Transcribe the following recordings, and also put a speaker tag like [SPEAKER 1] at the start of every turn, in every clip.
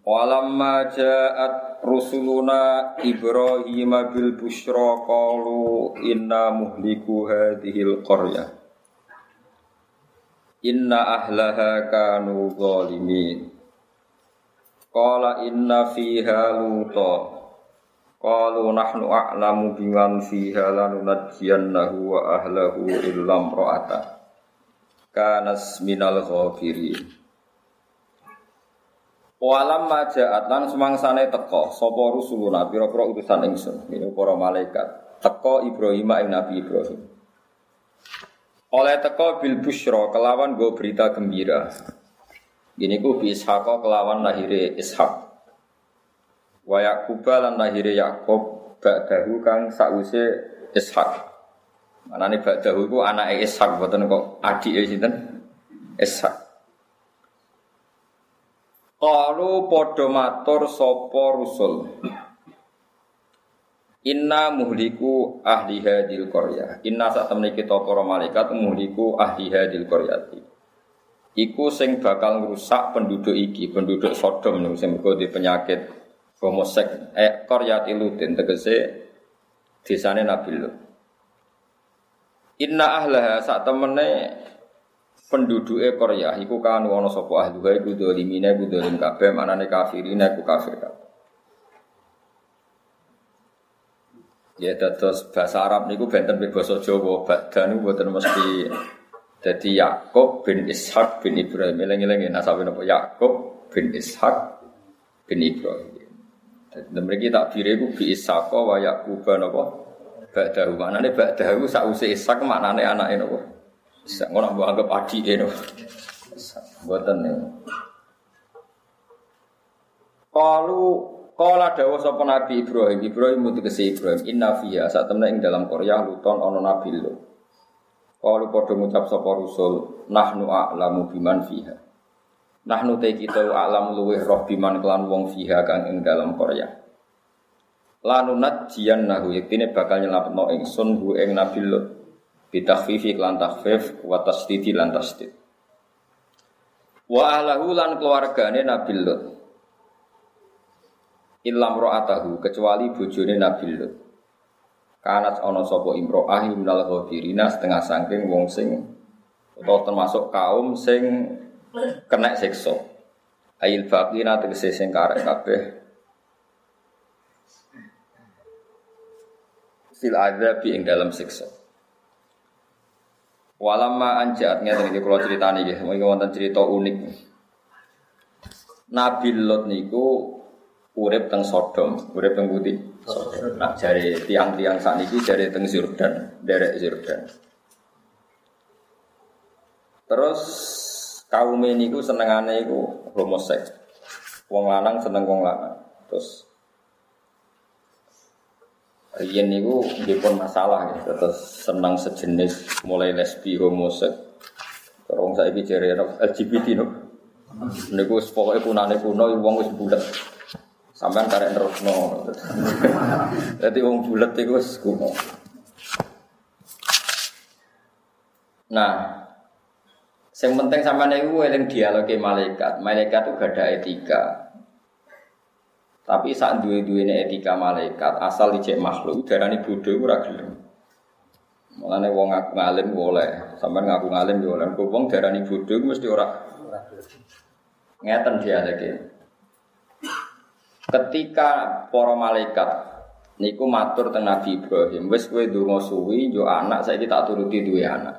[SPEAKER 1] Walamma ja'at rusuluna Ibrahim bil busyra qalu inna muhliku hadhil qaryah. Inna ahlaha kanu zalimin. Qala inna fiha luta. Qalu nahnu a'lamu biman fiha lanunajjiyannahu wa ahlahu illam ra'ata Kanas minal ghafirin Walam majaat lan semangsane teko sapa rusuluna pira-pira utusan ingsun. Ini para malaikat. Teko Ibrahim ing Nabi Ibrahim. Oleh teko bil busyra kelawan go berita gembira. Ini ku bi Ishaq kelawan lahire Ishak wa Yaqub lan lahire Yakub ba'dahu kang sause Ishak manane ba'dahu ku anake Ishak boten kok adike sinten? Ishak Qalu padha matur sapa rusul. Inna muhliku ahli hadil qaryah. Inna sak temne kita para malaikat muhliku ahli hadil qaryati. Iku sing bakal ngrusak penduduk iki, penduduk Sodom niku sing di penyakit homosek eh qaryati lutin tegese desane Nabi Lut. Inna ahlaha sak temene penduduke Korea iku kan ana sapa? Ahli wae iku dolimine iku dolim kabeh manane kafirine iku kafir kabeh. Ya terus bahasa Arab niku benten be basa Jawa. Badan niku boten mesti jadi Yakub bin Ishak bin Ibrahim. Eling-eling nasabe napa Yakub bin Ishak bin Ibrahim. Dan mereka tak bire ku bi Ishaq wa Yakub napa? Ba'dahu. Maknane ba'dahu sause Ishak maknane anake napa Ngono mbok anggap adike no. Mboten niku. Kalu Kala dawa sapa Nabi Ibrahim, Ibrahim mutegese Ibrahim, inna fiha saat temne ing dalam Korea luton ana nabi lu. Kalu padha ngucap sapa rusul, nahnu a'lamu biman fiha. Nahnu te kita a'lamu luweh roh biman kelan wong fiha kang ing dalam Korea. Lanunat jian nahu yektine bakal nyelametno ingsun hu ing nabi Lut bitakhfifi lan takhfif wa tasdidi lan tasdid. Wa ahlahu lan keluargane Nabi Lut. Ilam ro'atahu kecuali bojone Nabi Lut. Kanat ana sapa imro'ah minal ghafirina setengah saking wong sing atau termasuk kaum sing kena siksa. Ayil baqina tegese sing karek kabeh. Fil adzab ing dalam siksa Walama anjat ngeten iki kula critani nggih, mriki wonten cerita unik. Nabi Lot niku urip teng Sodom, urip teng Putih. Nah, jari tiang-tiang sakniki jari teng Yordan, derek Yordan. Terus kaum ini ku senengane iku homoseks. Wong lanang seneng wong lanang. Terus Rian niku dipun masalah gitu, terus senang sejenis mulai lesbi homosek. Terus saya bicara LGBT no. Niku pokoknya punane kuno, wong wis bulat. Sampai karek terus no. Jadi wong bulat itu wis kuno. Nah, yang penting sama niku eling dialog malaikat. Malaikat itu gak ada etika. Tapi saat dua ini etika malaikat asal dicek makhluk darani bodoh ora gelem. Mulane wong ngaku ngalim boleh, sampean ngaku ngalim yo oleh. Kok wong darani bodoh mesti ora ngeten dia lagi. Ketika para malaikat niku matur teng Nabi Ibrahim, wis kowe ndonga suwi yo anak saiki tak turuti duwe anak.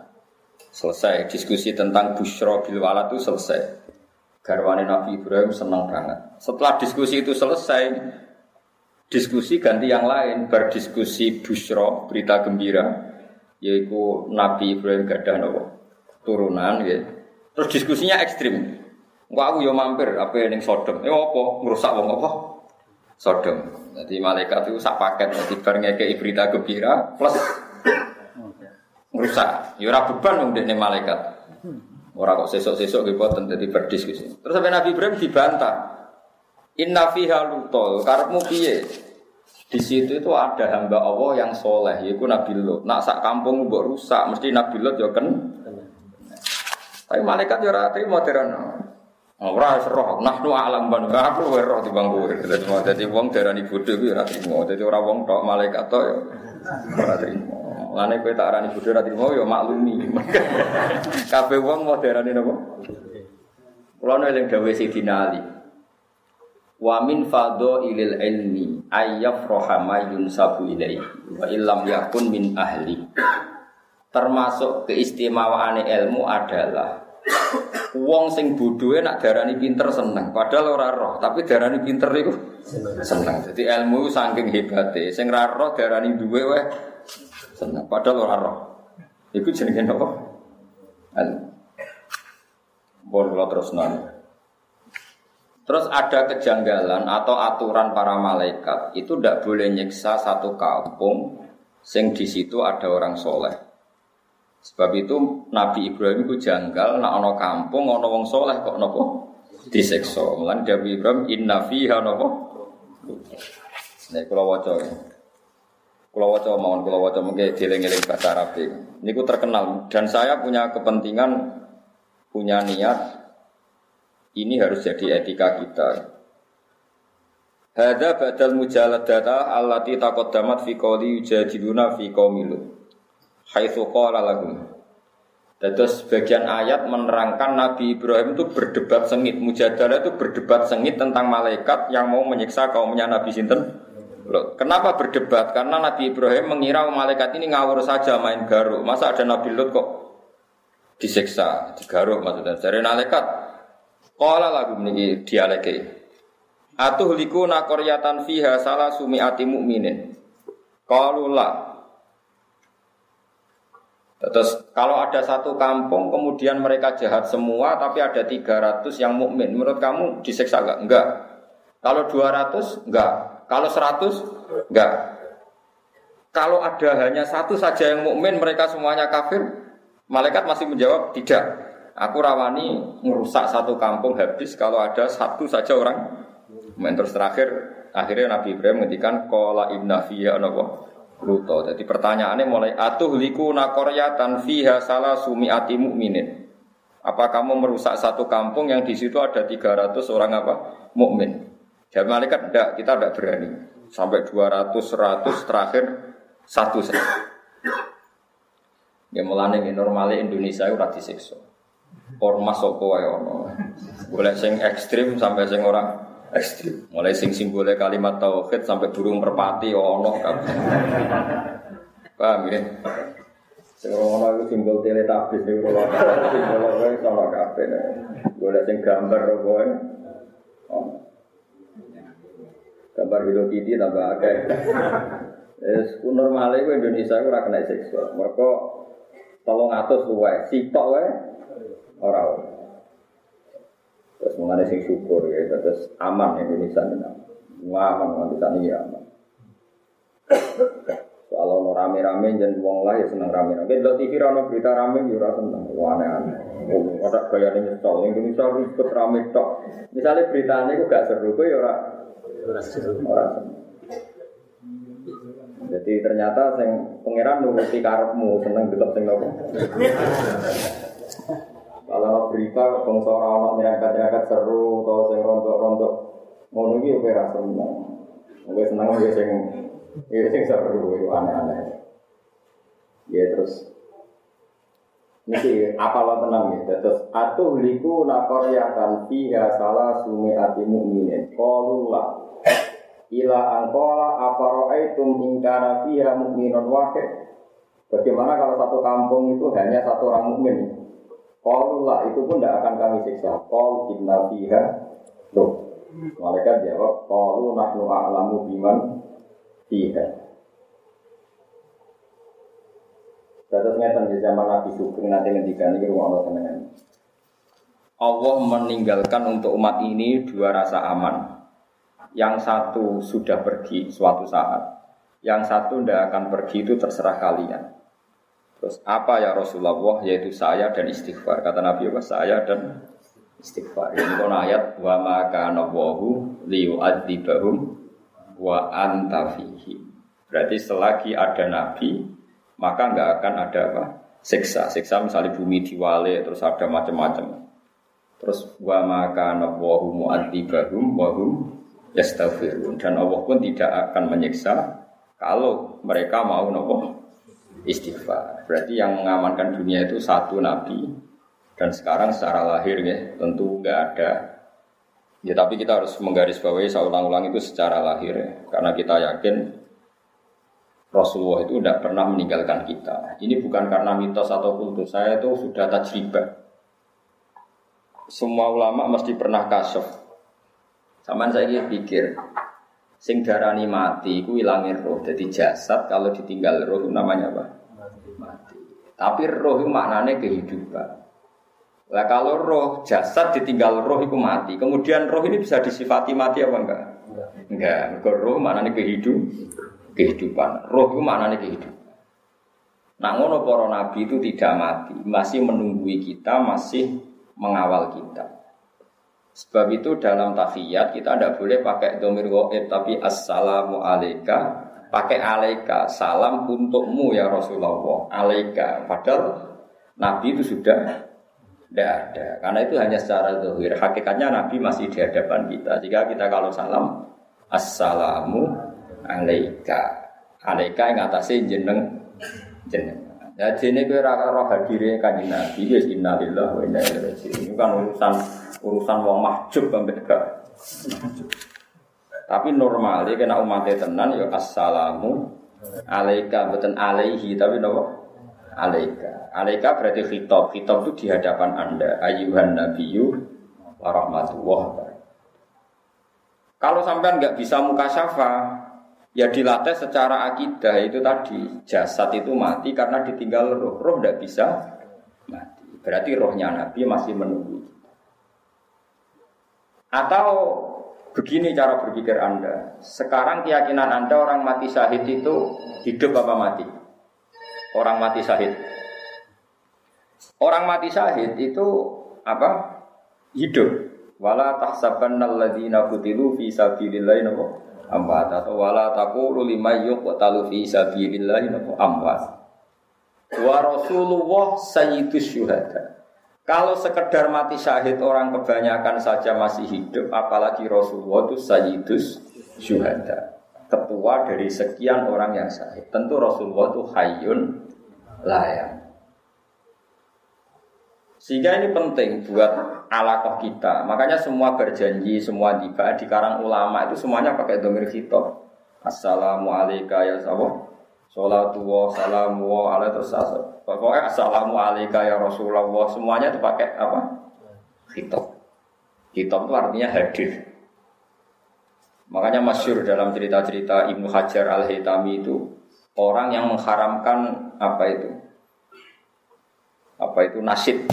[SPEAKER 1] Selesai diskusi tentang busyra bil walad itu selesai garwane Nabi Ibrahim senang banget. Setelah diskusi itu selesai, diskusi ganti yang lain, berdiskusi busro, berita gembira, yaitu Nabi Ibrahim gadah nopo turunan, ya. Terus diskusinya ekstrim. Wah aku yo mampir apa ning Sodom. Eh apa ngrusak wong apa? Sodom. Jadi malaikat itu sak paket jadi bar ngekeki berita gembira plus ngrusak. Ya ora beban wong dekne malaikat. Ora kok sesuk-sesuk nggih boten dadi berdiskusi. Terus sampai Nabi Ibrahim dibantah. Inna fiha lutol, karepmu piye? Di situ itu ada hamba Allah yang soleh, yaitu Nabi Lot. Nak sak kampung mbok rusak, mesti Nabi Lot ya kan. Tapi malaikat ya ora terima terano. Ora roh, nahnu alam ban aku luwih roh timbang kowe. Dadi wong darani bodho kuwi ora trimo. Dadi ora wong malaikat tok ya ora trimo. Lane kowe tak arani bodho ora trimo ya maklumi. Kabeh wong mau darani napa? Kula eling dawuh Sayyidina Ali. Wa min fadho ilil ilmi ayyafroha ma yunsabu ilaihi wa illam yakun min ahli. Termasuk keistimewaane ilmu adalah Wong sing bodohe nak darani pinter seneng, padahal ora roh, tapi darani pinter iku seneng. Jadi ilmu saking hebate, sing ra roh darani duwe wae seneng, padahal ora roh. Iku jenenge apa? Ilmu. Bon terus nang. Terus ada kejanggalan atau aturan para malaikat itu tidak boleh nyiksa satu kampung sing di situ ada orang soleh. Sebab itu Nabi Ibrahim itu janggal nak ono kampung ono wong soleh kok nopo diseksa. Mulan Nabi Ibrahim inna fiha nopo. Nek kula waca ya. Waca mawon kula waca mengke dieling-eling bahasa Arab Niku terkenal dan saya punya kepentingan punya niat ini harus jadi etika kita. Hada badal mujaladata allati taqaddamat fi qawli yujadiluna fi qaumilu haitsu qala lahum. Terus sebagian ayat menerangkan Nabi Ibrahim itu berdebat sengit. Mujadalah itu berdebat sengit tentang malaikat yang mau menyiksa kaumnya Nabi Sinten. Loh, kenapa berdebat? Karena Nabi Ibrahim mengira malaikat ini ngawur saja main garuk. Masa ada Nabi Lut kok disiksa, digaruk maksudnya. Dari malaikat, Qala lagu ini dialeke. Atuh liku nakoryatan fiha salah sumiati mu'minin. Qalulah Terus kalau ada satu kampung kemudian mereka jahat semua tapi ada 300 yang mukmin, menurut kamu disiksa enggak? Enggak. Kalau 200 enggak. Kalau 100 enggak. Kalau ada hanya satu saja yang mukmin mereka semuanya kafir, malaikat masih menjawab tidak. Aku rawani merusak satu kampung habis kalau ada satu saja orang. Terus terakhir akhirnya Nabi Ibrahim menghentikan kola inna fiyya Luto. Jadi pertanyaannya mulai atuh liku nakoryatan fiha salah sumiati mukminin. Apa kamu merusak satu kampung yang di situ ada 300 orang apa? mukmin? Jawab malaikat enggak, kita enggak berani. Sampai 200, 100 terakhir satu saja. Ya mulane normalnya Indonesia itu rati disiksa. Ormas sapa wae ono. Boleh sing ekstrim sampai sing orang ekstrim. Mulai sing simbolnya kalimat tauhid sampai burung merpati ono. Paham ya? Sing ono iku simbol teletabis sing ora simbol wae sama kabeh. Golek sing gambar kowe. Gambar Hello Kitty tambah akeh. Es normal iku Indonesia ora kena seksual. Mergo 300 luwe, sitok wae ora. Terus mengenai sing syukur ya, terus aman Indonesia ini aman, aman sana ya aman. Kalau mau rame-rame jangan uang lah ya seneng rame-rame. Kita TV rano berita rame ya rasa seneng. Wah aneh-aneh. Ada gaya ini nyesel. Indonesia ribet rame tok. Misalnya beritanya itu gak seru, ya ora ora Jadi ternyata sing pangeran nuruti karepmu seneng delok sing nopo. Kalau berita bangsa orang nyerangkat-nyerangkat seru atau sing rontok-rontok ngono iki kowe ra seneng. Kowe seneng ya sing ya sing seru aneh-aneh. Ya terus Niki apa lo tenang ya, terus atuh liku nakor kan fiha salah sumi ati mukminin. Qaulullah ila angkola apa roaitum ingkana fiha mukminun wahid. Bagaimana kalau satu kampung itu hanya satu orang mukmin? Qaulullah itu pun tidak akan kami siksa. Qaul inna fiha Loh. Malaikat jawab, Qaulu nahnu a'lamu biman fiha. Terus ngeten zaman Nabi Sugeng nanti ngendikan rumah Allah senengan. Allah meninggalkan untuk umat ini dua rasa aman. Yang satu sudah pergi suatu saat, yang satu tidak akan pergi itu terserah kalian. Terus apa ya Rasulullah? Yaitu saya dan istighfar. Kata Nabi Allah, saya dan istighfar. Ini kon ayat wa maka nawahu liyu'adzibahum wa anta Berarti selagi ada nabi, maka nggak akan ada apa? Siksa. Siksa misalnya bumi diwale terus ada macam-macam. Terus wa maka nawahu mu'adzibahum wa hum yastaghfirun dan Allah pun tidak akan menyiksa kalau mereka mau nopo istighfar. Berarti yang mengamankan dunia itu satu nabi dan sekarang secara lahir ya tentu nggak ada. Ya tapi kita harus menggarisbawahi saya ulang-ulang itu secara lahir ya. karena kita yakin Rasulullah itu tidak pernah meninggalkan kita. Ini bukan karena mitos atau kultus. Saya itu sudah tajribah. Semua ulama mesti pernah kasih Saman saya pikir, sing darani mati, ku ilangin roh. Jadi jasad kalau ditinggal roh namanya apa? Mati. Tapi roh itu maknanya kehidupan. Lah kalau roh jasad ditinggal roh itu mati. Kemudian roh ini bisa disifati mati apa enggak? Enggak. Enggak. roh maknanya kehidup, kehidupan. Roh itu maknanya kehidupan. Nah ngono para nabi itu tidak mati, masih menunggui kita, masih mengawal kita. Sebab itu dalam tafiyat kita tidak boleh pakai domir goib tapi assalamu alaika. Pakai alaika salam untukmu ya Rasulullah. Alaika. Padahal Nabi itu sudah tidak ada. Karena itu hanya secara dohir hakikatnya Nabi masih di hadapan kita. Jika kita kalau salam assalamu alaika. Alaika yang atasnya jeneng jeneng. Ya kowe ora roh hadire kanjeng Nabi. Wis innalillahi wa inna ilaihi raji'un. Kan urusan urusan wong mahjub ambek gak. Tapi normal ya kena umatnya tenan ya assalamu alaika bukan alaihi tapi nopo alaika. Alaika berarti khitab. Khitab itu di hadapan Anda. Ayuhan nabiyyu wa rahmatullah. Kalau sampean nggak bisa muka syafa, ya dilatih secara akidah itu tadi jasad itu mati karena ditinggal roh. Roh tidak bisa mati. Berarti rohnya Nabi masih menunggu. Atau begini cara berpikir Anda. Sekarang keyakinan Anda orang mati syahid itu hidup apa mati? Orang mati syahid. Orang mati syahid itu apa? Hidup. Wala tahsabanna alladziina qutilu fi sabilillahi amwat atau wala taqulu liman yuqtalu fi sabilillahi amwat. Wa Rasulullah sayyidus syuhada. Kalau sekedar mati syahid orang kebanyakan saja masih hidup, apalagi Rasulullah itu sayyidus syuhada. Ketua dari sekian orang yang syahid. Tentu Rasulullah itu hayun layak. Sehingga ini penting buat alakoh kita. Makanya semua berjanji, semua tiba di karang ulama itu semuanya pakai domir khitab. Assalamualaikum ya sahabat. Salatu wa salamu wa ala terus Pokoknya assalamu alaika ya Rasulullah. Semuanya itu pakai apa? Khitab. Khitab itu artinya hadir. Makanya masyur dalam cerita-cerita Ibnu Hajar al-Hitami itu Orang yang mengharamkan apa itu? Apa itu nasid?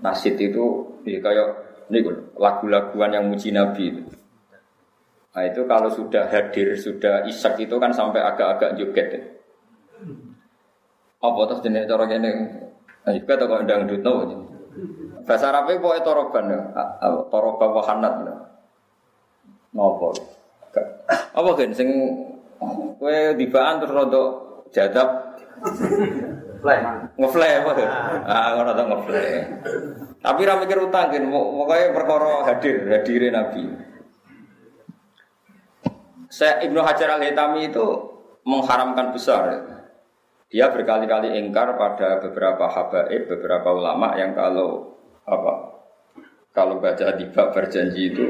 [SPEAKER 1] Nasid itu ya kayak ini lagu-laguan yang muji Nabi itu Nah itu kalau sudah hadir, sudah isak itu kan sampai agak-agak joget. Ya. Apa terus jenis cara ini? Nah juga toko ndang dutno. Bahasa Arabnya pokoknya toroban ya. Toroban wahanat. Ya. Ngopo. Apa kan sing kue dibaan terus rodok jadab Ngeflay. Apa tuh? Ah, ngono to ngeflay. Tapi ra mikir utang kan, pokoknya perkara hadir, hadirin Nabi. Saya Ibnu Hajar al Hitami itu mengharamkan besar. Dia berkali-kali ingkar pada beberapa habaib, beberapa ulama yang kalau apa kalau baca tiba berjanji itu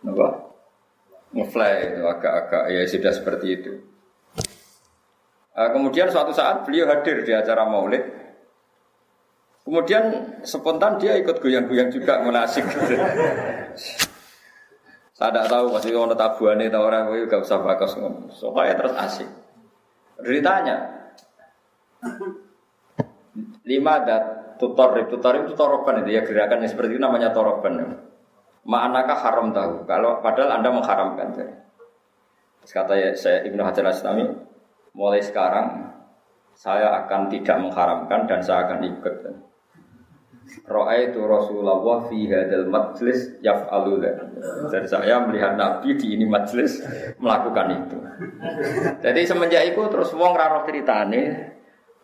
[SPEAKER 1] apa ngefly itu agak-agak ya sudah seperti itu. Nah, kemudian suatu saat beliau hadir di acara maulid. Kemudian spontan dia ikut goyang-goyang juga menasik. Saya tidak tahu pasti kalau tabuannya tahu orang itu gak usah bakas Soalnya terus asik. Ditanya, lima dat tutorib, tutorib itu toroban itu ya gerakan yang seperti itu namanya toroban. Ma'anaka haram tahu. Kalau padahal anda mengharamkan. Terus kata ya, saya Ibnu Hajar Aslami, mulai sekarang saya akan tidak mengharamkan dan saya akan ikut. Itu Rasulullah fi hadal majlis yaf'alu Dan saya melihat Nabi di ini majlis melakukan itu. Jadi semenjak itu terus wong ra ceritane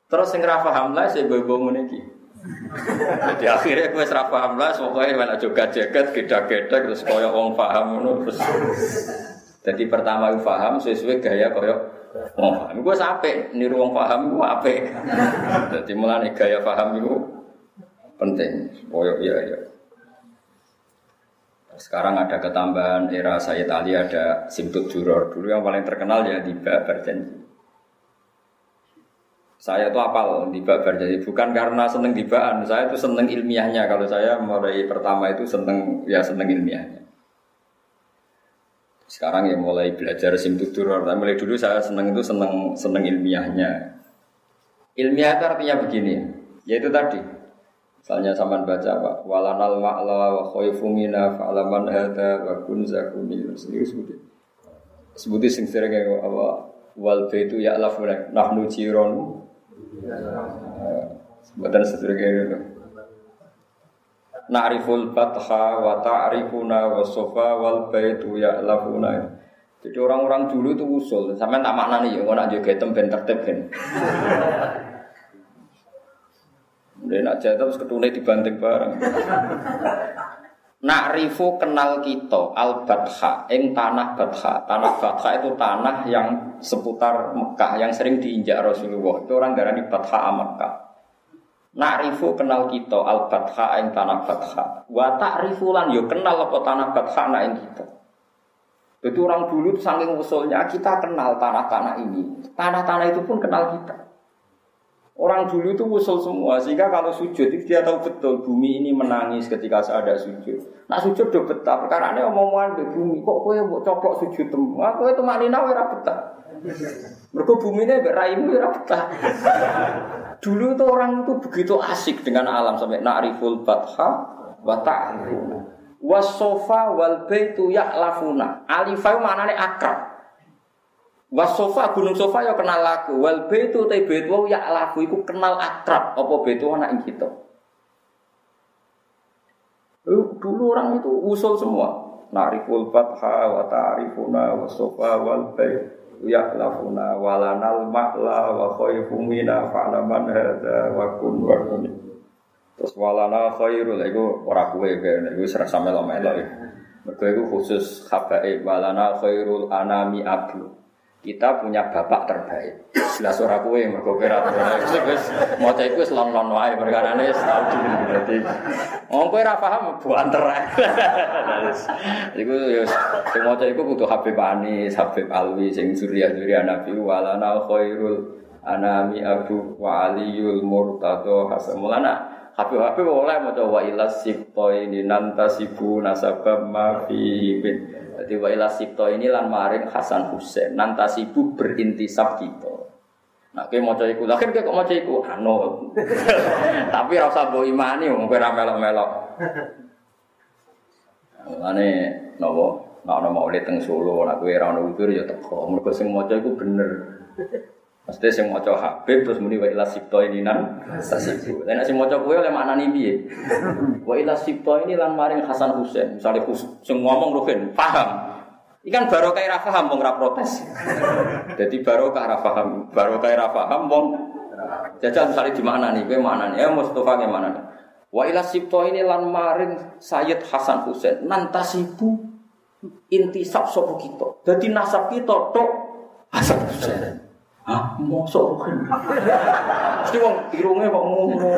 [SPEAKER 1] terus sing ra paham lah saya bobo iki. Jadi akhirnya gue serap paham lah, pokoknya mana juga jaket, geda-geda, terus koyok wong paham, terus. Jadi pertama gue paham sesuai gaya koyok wong paham. Gue sampai niru wong paham gue apa? Jadi mulai gaya paham itu penting. Koyok iya iya. Sekarang ada ketambahan era Sayyid Ali ada Simtut Juror. Dulu yang paling terkenal ya Tiba Berjanji. Saya tuh apal di babar jadi bukan karena seneng dibaan, saya tuh seneng ilmiahnya. Kalau saya mulai pertama itu seneng ya seneng ilmiahnya. Sekarang ya mulai belajar simtutur, tapi mulai dulu saya seneng itu seneng seneng ilmiahnya. Ilmiah itu artinya begini, yaitu tadi. Misalnya sama baca apa? Walanal ma'la wa khoifumina fa'alaman hada wa kun zakuni. Sebutin. Sebutin sing sering kayak apa? Wal baitu ya'lafuna nahnu jironu Buatan sedurunge itu. Na'riful batha wa ta'rifuna wa sofa wal baitu ya'lafuna. Jadi orang-orang dulu itu usul, sampai tak maknani ya, nak juga itu ben tertib kan. Dia nak jatuh terus ketune dibanting bareng. Na'rifu kenal kita al batha ing tanah batha. Tanah batha itu tanah yang seputar Mekah yang sering diinjak Rasulullah. Itu orang darah di batha Mekah. Na'rifu kenal kita al batha ing tanah batha. Wa ta'rifu lan yo kenal apa tanah batha na ing kita. Itu orang dulu saking usulnya kita kenal tanah-tanah ini. Tanah-tanah itu pun kenal kita. Orang dulu itu usul semua, sehingga kalau sujud itu dia tahu betul bumi ini menangis ketika ada sujud. Nah sujud udah betah, perkara ini omongan di bumi, kok kue mau coplok sujud temu, aku itu maknina ora betah. Mereka bumi ini beraimu ora betah. Dulu itu orang itu begitu asik dengan alam sampai na'riful batha wa ta'rifuna. Wasofa wal baitu ya'lafuna. Alifai maknanya akrab. Wasofa gunung sofa ya kenal laku. Wal betu te betu ya laku iku kenal akrab apa betu anak kita. Dulu orang itu usul semua. Nariful fatha wa ta'rifuna wa sofa wal bait ya lafuna walanal ma'la wa khaifu mina fa'laman hadza wa kun wa kun. Terus walana khairul iku ora kuwe kene iku serasa melo-melo. Mergo iku khusus habaib walana khairul anami abu kita punya bapak terbaik. Jelas ora kowe mergo ora wis maca iku wis lon-lon wae perkarane tau berarti. Wong kowe ora paham buanter. Iku ya sing maca iku kudu Habib Anis, Habib Alwi sing surya-surya Nabi walana khairul anami Abu wa Aliyul Murtado Hasan Mulana Habib-habib oleh maca wa ilas sibto ini nantasibu nasabam ma fi jadi wa sipto ini lan maring Hasan Husain nanta sibuk berintisab kita. Nah, kowe maca iku, lha kok maca iku anu. Tapi ora usah mbok imani wong kowe ora melok-melok. Mane nopo? Ana maulid teng Solo, nek kowe ora ono utur ya teko. Mergo sing maca iku bener. Mesti sing maca Habib terus muni wa ila sipto ini nan sasibu. Nek sing maca kowe oleh maknane piye? Wa ila sipto ini lan maring Hasan Husain. Misale sing ngomong Rukin, paham. Ikan barokah ra paham wong ra protes. Jadi barokah ra paham, barokah ra paham wong jajal misale di mana nih, kowe mana nih? Ya Mustafa ke mana nih? Wa ila sipto ini lan maring Sayyid Hasan Husain nantasibu intisab sapa kita. Dadi nasab kita tok Hasan Husain. Hah, mosok kan? Mesti wong irunge kok ngono.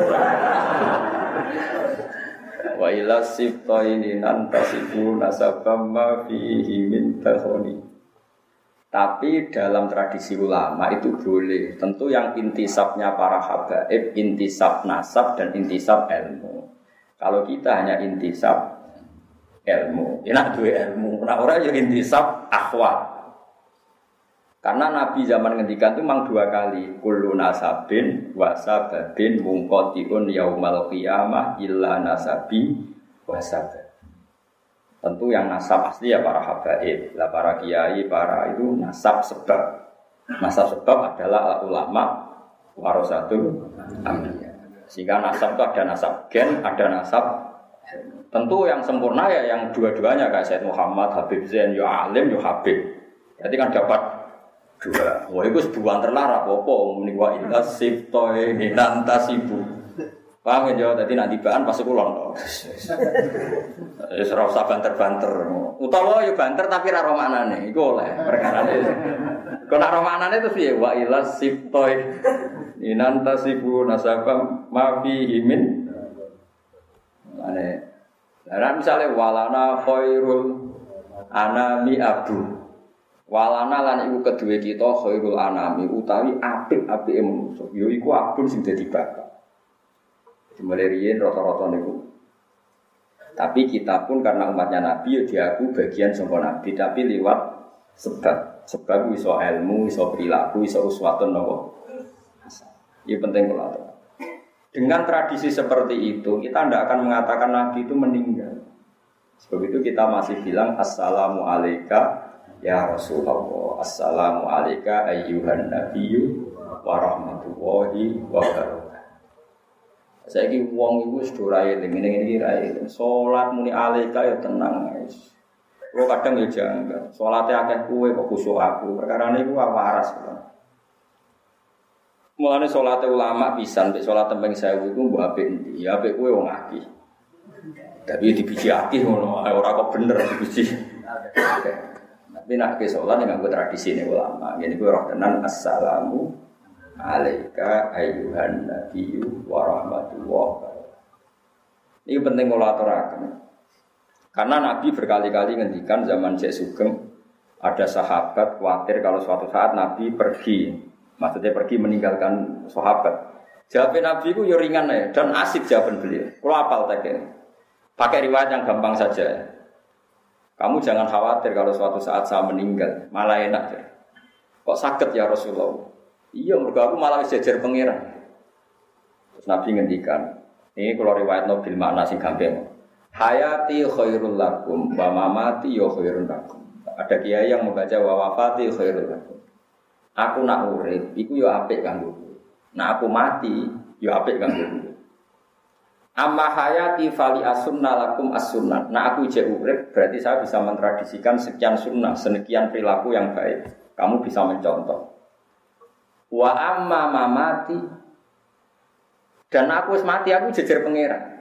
[SPEAKER 1] Wa ila sifta ini nantasibu nasabam ma fihi min tahoni. Tapi dalam tradisi ulama itu boleh. Tentu yang intisabnya para habaib, intisab nasab dan intisab ilmu. Kalau kita hanya intisab ilmu, enak dua ilmu. Nah orang yang intisab akhwat. Karena Nabi zaman ngendikan itu memang dua kali. Kullu nasabin wasababin mungkotiun yaumal qiyamah illa nasabi wasabab. Tentu yang nasab asli ya para habaib. Lah para kiai, para itu nasab sebab. Nasab sebab adalah ulama warasatul ambiya. Sehingga nasab itu ada nasab gen, ada nasab Tentu yang sempurna ya yang dua-duanya kayak Said Muhammad, Habib Zain, yo alim, yo Habib. Jadi kan dapat dua. Wah itu sebuah terlarang apa muni wa illa siftoe minanta sibu. Paham ya Tadi nanti bahan pas to. Wis ora usah banter-banter. Utawa yo banter tapi ra romanane. Iku oleh perkarane. Kok nak romanane terus piye wa illa siftoe minanta sibu nasabam ma fihi min Ane, nah misalnya walana khairul anami abu Walana lan iku kedua kita khairul anami utawi apik-apike manusa. Yo iku abun sing dadi bapak. Riyen rata-rata niku. Tapi kita pun karena umatnya Nabi ya diaku bagian sangka Nabi tapi lewat sebab. Sebab iso ilmu, iso perilaku, iso uswatun nopo. Ini penting kalau Dengan tradisi seperti itu, kita tidak akan mengatakan Nabi itu meninggal. Sebab itu kita masih bilang Assalamualaikum Ya Rasulullah, Assalamu alayka ayyuhan nabiyyu wa rahmatullahi wa barakatuh. Saya ini uang ibu sedora eling, ini ini rai. Sholat muni alayka ya tenang guys. Lo kadang ya jangan. Sholatnya akeh kue kok kusuk aku. Perkara ini gue waras. Mulane sholatnya ulama pisan, be sholat tembeng saya itu gue apik nanti. Ya apik kue wong aki. Tapi di biji aki ngono, orang kok bener di biji. Tapi nak ke sholat dengan gue tradisi ini ulama. Jadi gue roh tenan assalamu alaika ayuhan nabiyyu wa rahmatullah. Ini penting aturakan. Karena Nabi berkali-kali ngendikan zaman Syekh Sugeng ada sahabat khawatir kalau suatu saat Nabi pergi, maksudnya pergi meninggalkan sahabat. Jawaban Nabi itu ringan ya dan asik jawaban beliau. Kalau apal tadi, pakai riwayat yang gampang saja. Kamu jangan khawatir kalau suatu saat saya meninggal, malah enak ya. Kok sakit ya Rasulullah? Iya, mereka aku malah sejajar pangeran. Terus Nabi ngendikan, ini kalau riwayat Nabil makna sing gampang. Hayati khairul lakum, wa mamati yo khairul lakum. Ada kiai yang membaca wa wafati khairul lakum. Aku nak urip, iku yo apik kanggo. Nah aku mati, yo apik kanggo. Amma hayati fali asunna lakum as sunnah. Nah aku ije urip berarti saya bisa mentradisikan sekian sunnah, sekian perilaku yang baik. Kamu bisa mencontoh. Wa amma mamati dan aku wis mati aku jejer pangeran.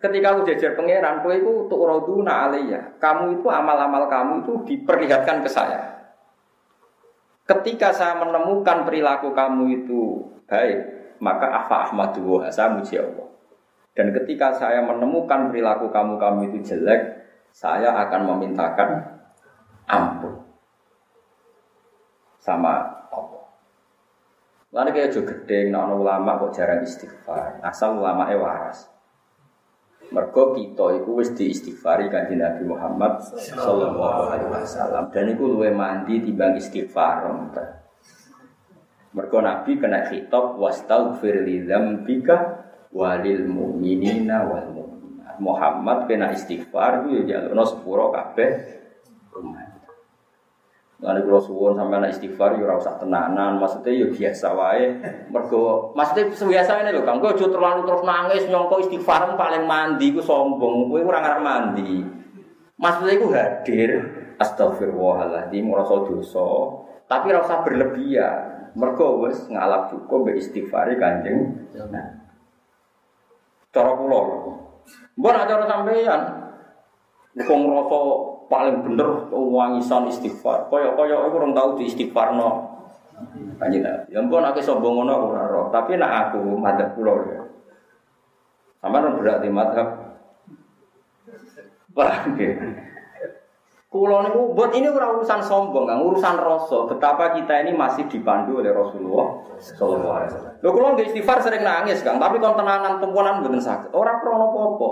[SPEAKER 1] Ketika aku jejer pangeran, kowe itu untuk roduna alaiya. Kamu itu amal-amal kamu itu diperlihatkan ke saya. Ketika saya menemukan perilaku kamu itu baik, maka afa ahmadu saya muji Allah. Dan ketika saya menemukan perilaku kamu-kamu itu jelek, saya akan memintakan ampun sama Allah. Lalu kayak juga gede, nah ulama kok jarang istighfar, asal ulama waras. Mergo kita itu wis diistighfari kanji Nabi Muhammad sallallahu alaihi wasallam dan itu luwe mandi timbang istighfar. Mergo Nabi kena khitab wastaghfir li dzambika walil mu'minina wal mu'minat. Muhammad kena istighfar ku ya jalukno sepuro kabeh umat. Lalu kalau suwon sampai anak istighfar, ya usah tenanan. Maksudnya ya biasa wae. Mergo, maksudnya biasa ini loh. Kang, gue terlalu terus nangis nyongko istighfar paling mandi, gue sombong. Gue kurang ngarep mandi. Maksudnya gue hadir. Astagfirullahaladzim, merasa dosa. Tapi rasa berlebihan. Mergo ngalap cukup be istighfari Kanjeng. Nah. Cara kula. Mbok nek cara sampeyan kok ngrasa paling bener wangisan istighfar. Kaya-kaya aku ora tau di istighfarno. Kanjeng. Ya mbok nek sombong ngono aku ora tapi nek aku madhep kula ya. Sampeyan berarti madhep Wah, Kulo niku buat ini ora urusan sombong, kan urusan rasa. Betapa kita ini masih dipandu oleh Rasulullah sallallahu alaihi wasallam. Lho kulo nggih istighfar sering nangis, Kang, tapi kon tenanan tumpuan mboten sakit. Ora krono apa-apa.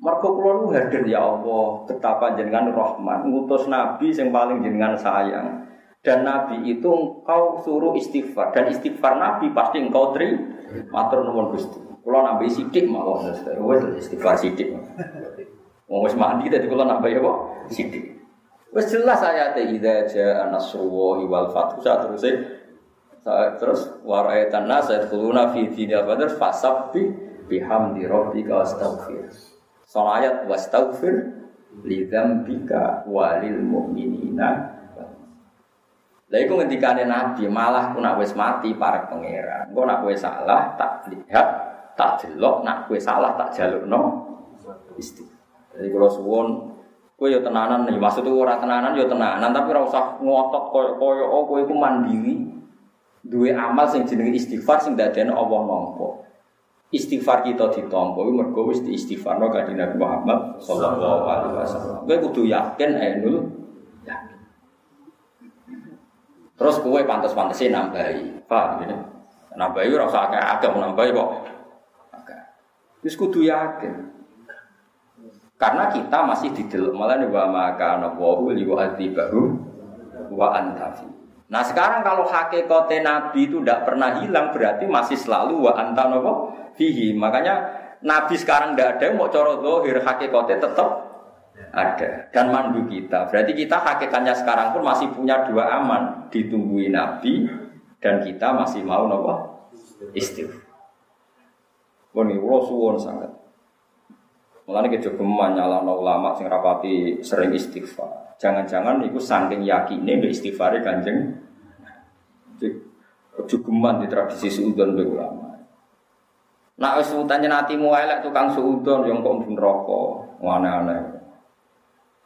[SPEAKER 1] Mergo kula nu hadir ya Allah, betapa jenengan rahmat, ngutus nabi yang paling jenengan sayang. Dan nabi itu engkau suruh istighfar dan istighfar nabi pasti engkau teri matur nuwun Gusti. Kula nambahi sithik mawon wis istighfar sithik. Wong wis mandi dadi kula nambahi apa? Sithik. Wis jelas ayat idza jaa nasrullahi wal fathu terus terus waraitan nas yadkhuluna fi dinil badr fasabbi bihamdi rabbika wastaghfir. Soal ayat wastaghfir li dzambika walil mu'minina lah iku ngendikane Nabi, malah ku nak wis mati para pangeran. Engko nak kowe salah tak lihat, tak delok, nak kowe salah tak jalukno istighfar. Jadi kalau suwon kowe yo tenanan nih, maksudku ora tenanan yo tenanan, tapi ora usah ngotot koyo-koyo oh kowe iku mandiri. Duwe amal sing jenenge istighfar sing dadekno Allah nampa. Istighfar kita ditampa kuwi mergo wis diistighfarno kanjeng Nabi Muhammad sallallahu alaihi wasallam. Kowe kudu yakin ainul Terus kue pantas-pantasin nambahi. Paham ya? Nambahi ora usah akeh-akeh nambahi kok. Wis kudu yakin. Karena kita masih di dalam malah nih wa maka nawahu liwa'atibahu wa antafi. Nah sekarang kalau hakikate Nabi itu tidak pernah hilang berarti masih selalu wa anta fihi. Makanya Nabi sekarang tidak ada mau coro dohir hakikate tetap ada dan mandu kita. Berarti kita hakikatnya sekarang pun masih punya dua aman, ditungguin Nabi dan kita masih mau nopo istighfar. Ini ulo suwon sangat. Mulane kejogeman nyalahno ulama sing rapati sering istighfar. Jangan-jangan itu saking yakine mbek istighfare Kanjeng kejogeman di tradisi suudon mbek ulama. Nak wis utane natimu elek tukang suudon yang kok rokok, aneh-aneh.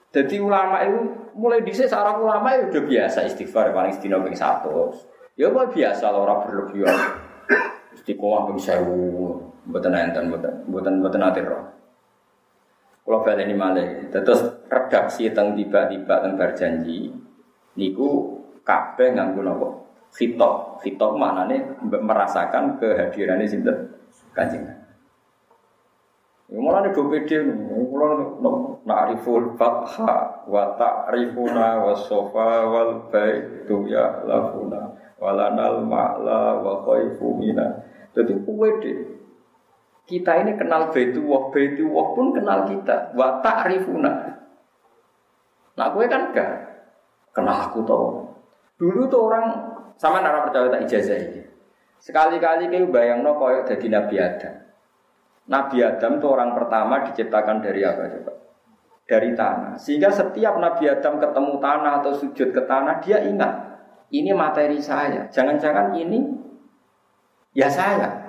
[SPEAKER 1] Jadi ulama itu mulai dhisik seorang ulama itu udah biasa istighfar paling sedina ping satu. Ya apa biasa lah orang berlebihan. Istiqomah ping 1000, mboten enten mboten mboten mboten roh. Kalau balik ini malah, terus redaksi tentang tiba-tiba tentang berjanji, niku kabeh nganggo nopo fitok, fitok mana nih merasakan kehadirannya sinten kanjeng. Ya mulane do pede kula na'riful fatha wa ta'rifuna wa sofa wal baitu ya lafuna walanal ma'la wa khaifu mina. Jadi pede. Kita ini kenal baitu wa baitu wa pun kenal kita wa ta'rifuna. Nah, gue kan gak kenal aku tau. Dulu tuh orang sama nara percaya tak ijazah ini. Sekali-kali kayak bayang no koyok jadi Nabi Adam. Nabi Adam itu orang pertama diciptakan dari apa coba? Dari tanah. Sehingga setiap Nabi Adam ketemu tanah atau sujud ke tanah, dia ingat, ini materi saya. Jangan-jangan ini ya saya.